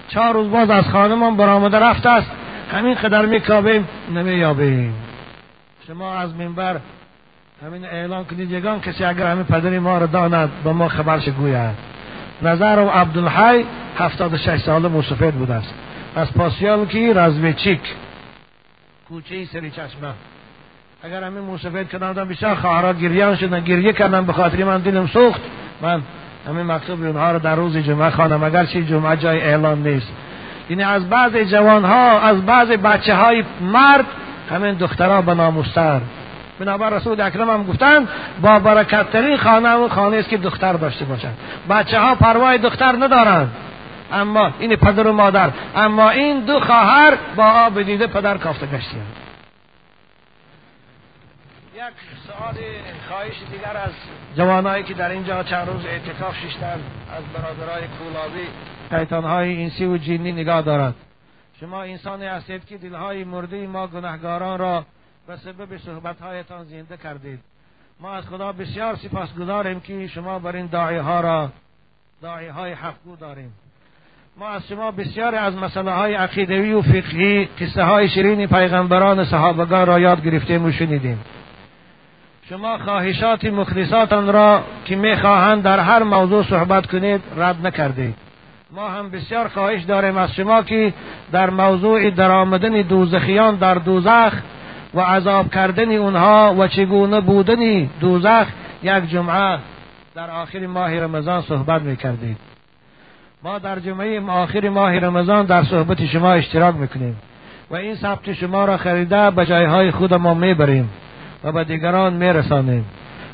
چهار روز باز از خانمان برآمده رفته است. همین قدر میکابیم نمییابیم. شما از منبر همین اعلان کنید یگان کسی اگر همین پدری ما را داند به ما خبرش گوید. نظر و عبدالحی هفتاد و شش ساله موسفید بوده است. از پاسیال کی؟ رزویچیک کوچه سری چشمه. اگر همین موسفید کنم بسیار خواهرها گریان شدن گریه کردن به خاطر من دلم سوخت. من همین مکتوب اونها رو در روز جمعه خانم اگر چی جمعه جای اعلان نیست. یعنی از بعض جوان ها از بعض بچه های مرد همین دخترها به ناموستر بنابر رسول اکرم هم گفتن با برکت ترین خانه و خانه است که دختر داشته باشند. بچه ها پروای دختر ندارند. اما این پدر و مادر اما این دو خواهر با آب دیده پدر کافته گشتیم یک سوال خواهش دیگر از جوانایی که در اینجا چند روز اعتکاف ششتن از برادرای کولابی. شیطانهای انسی و جینی نگاه دارد شما انسانی هستید که دلهای مرده ما گناهگاران را به سبب صحبتهایتان زنده کردید. ما از خدا بسیار سپاسگزاریم که شما بر این داعی ها را داعی های حقگو داریم. ما از شما بسیار از مسئله های عقیدوی و فقهی قصه های شیرین پیغمبران صحابگان را یاد گرفتیم و شنیدیم. شما خواهشات مخلصاتان را که می‌خواهند در هر موضوع صحبت کنید رد نکردید. ما هم بسیار خواهش داریم از شما که در موضوع درآمدن دوزخیان در دوزخ و عذاب کردن اونها و چگونه بودن دوزخ یک جمعه در آخر ماه رمضان صحبت می‌کردید ما در جمعه آخر ماه رمضان در صحبت شما اشتراک می‌کنیم و این ثبت شما را خریده به جایهای خود ما می‌بریم و به دیگران میرسانیم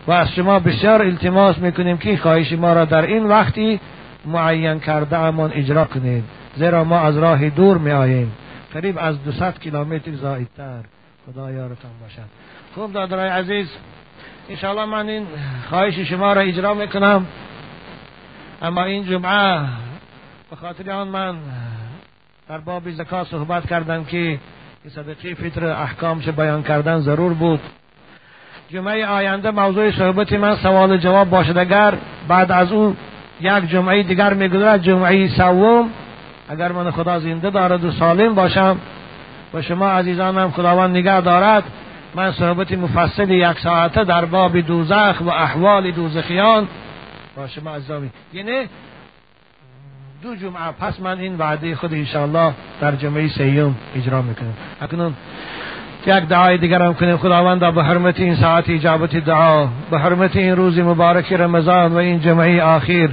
و از شما بسیار التماس می‌کنیم که خواهش ما را در این وقتی معین کرده امان اجرا کنید زیرا ما از راه دور می آییم قریب از 200 کیلومتر زایدتر. خدا یارتان باشد. خوب دادرای عزیز انشاءالله من این خواهش شما را اجرا می‌کنم. اما این جمعه به خاطر آن من در باب زکات صحبت کردم که صدقی فطر احکامش بیان کردن ضرور بود. جمعه آینده موضوع صحبت من سوال جواب باشد. اگر بعد از او یک جمعه دیگر میگذرد جمعه سوم اگر من خدا زنده دارد و سالم باشم و شما عزیزانم خداوند نگه دارد. من صحبت مفصل یک ساعته در باب دوزخ و احوال دوزخیان با شما عزیزانی یعنی دو جمعه پس من این وعده خود انشاءالله در جمعه سیوم اجرا می‌کنم. اکنون یک دعای دیگر هم کنیم. خداوند به حرمت این ساعت اجابت دعا به حرمت این روز مبارک رمضان و این جمعه آخر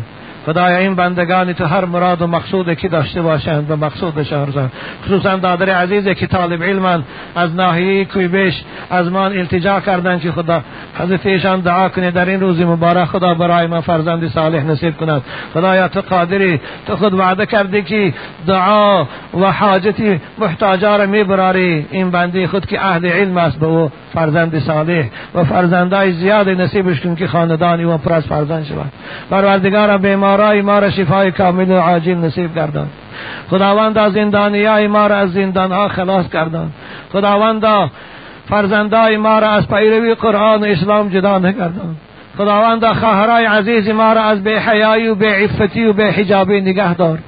خدایا این بندگان تو هر مراد و مقصود که داشته باشند و مقصودشان رسند خصوصا دادر عزیز که طالب علم از ناحیه کویبش از من التجا کردند که خدا حضرت ایشان دعا کنه در این روز مبارک خدا برای من فرزند صالح نصیب کند. خدایا تو قادری تو خود وعده کردی که دعا و حاجتی محتاجا را میبراری. این بندی خود که اهل علم است به او فرزند صالح و فرزندای زیاد نصیبش کن که خاندانی و پر از فرزند شود پروردگار بیمارای ما را شفای کامل و عاجل نصیب گردان خداوند از زندانیای ما را از زندانها خلاص گردان خداوند فرزندای ما را از پیروی قرآن و اسلام جدا نگردان خداوند خواهرای عزیز ما را از بے حیایی و بے عفتی و بے حجابی نگه دار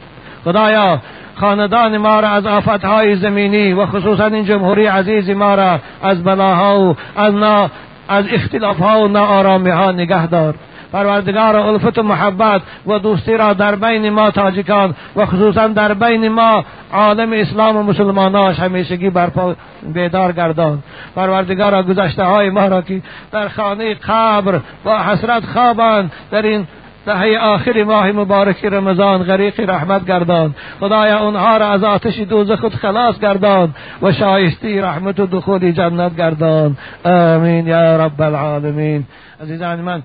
خدایا خاندان ما را از آفتهای زمینی و خصوصا این جمهوری عزیز ما را از بلاها و از, نا از اختلافها و ناآرامی ها نگه دار پروردگار الفت و محبت و دوستی را در بین ما تاجیکان و خصوصا در بین ما عالم اسلام و مسلماناش همیشگی برپا بیدار گردان. پروردگار گذشته های ما را که در خانه قبر و حسرت خوابند در این دهه آخر ماه مبارک رمضان غریق رحمت گردان. خدایا اونها را از آتش دوزخ خود خلاص گردان و شایستی رحمت و دخول جنت گردان. آمین یا رب العالمین. عزیزان من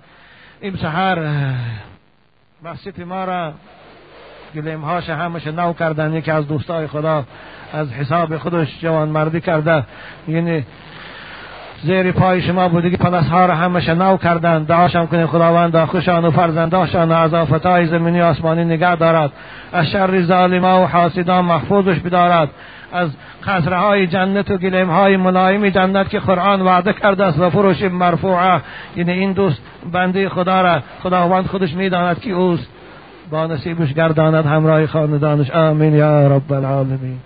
این سحر مسجد ما را گلیم هاش همش نو کردن یکی از دوستای خدا از حساب خودش جوان مردی کرده. یعنی زیر پای شما بودگی پلس ها را همش نو کردن. دعاشم کنیم خداوند خوشان و فرزنداشان از آفتهای زمینی آسمانی نگه دارد. از شر ظالما و حاسدان محفوظش بدارد. از های جنت و گلیم های ملایم جنت که قرآن وعده کرده است و فروش مرفوعه. یعنی این دوست بنده خدا را خداوند خودش می‌داند که اوست. با نصیبش گرداند همراه خاندانش. آمین یا رب العالمین.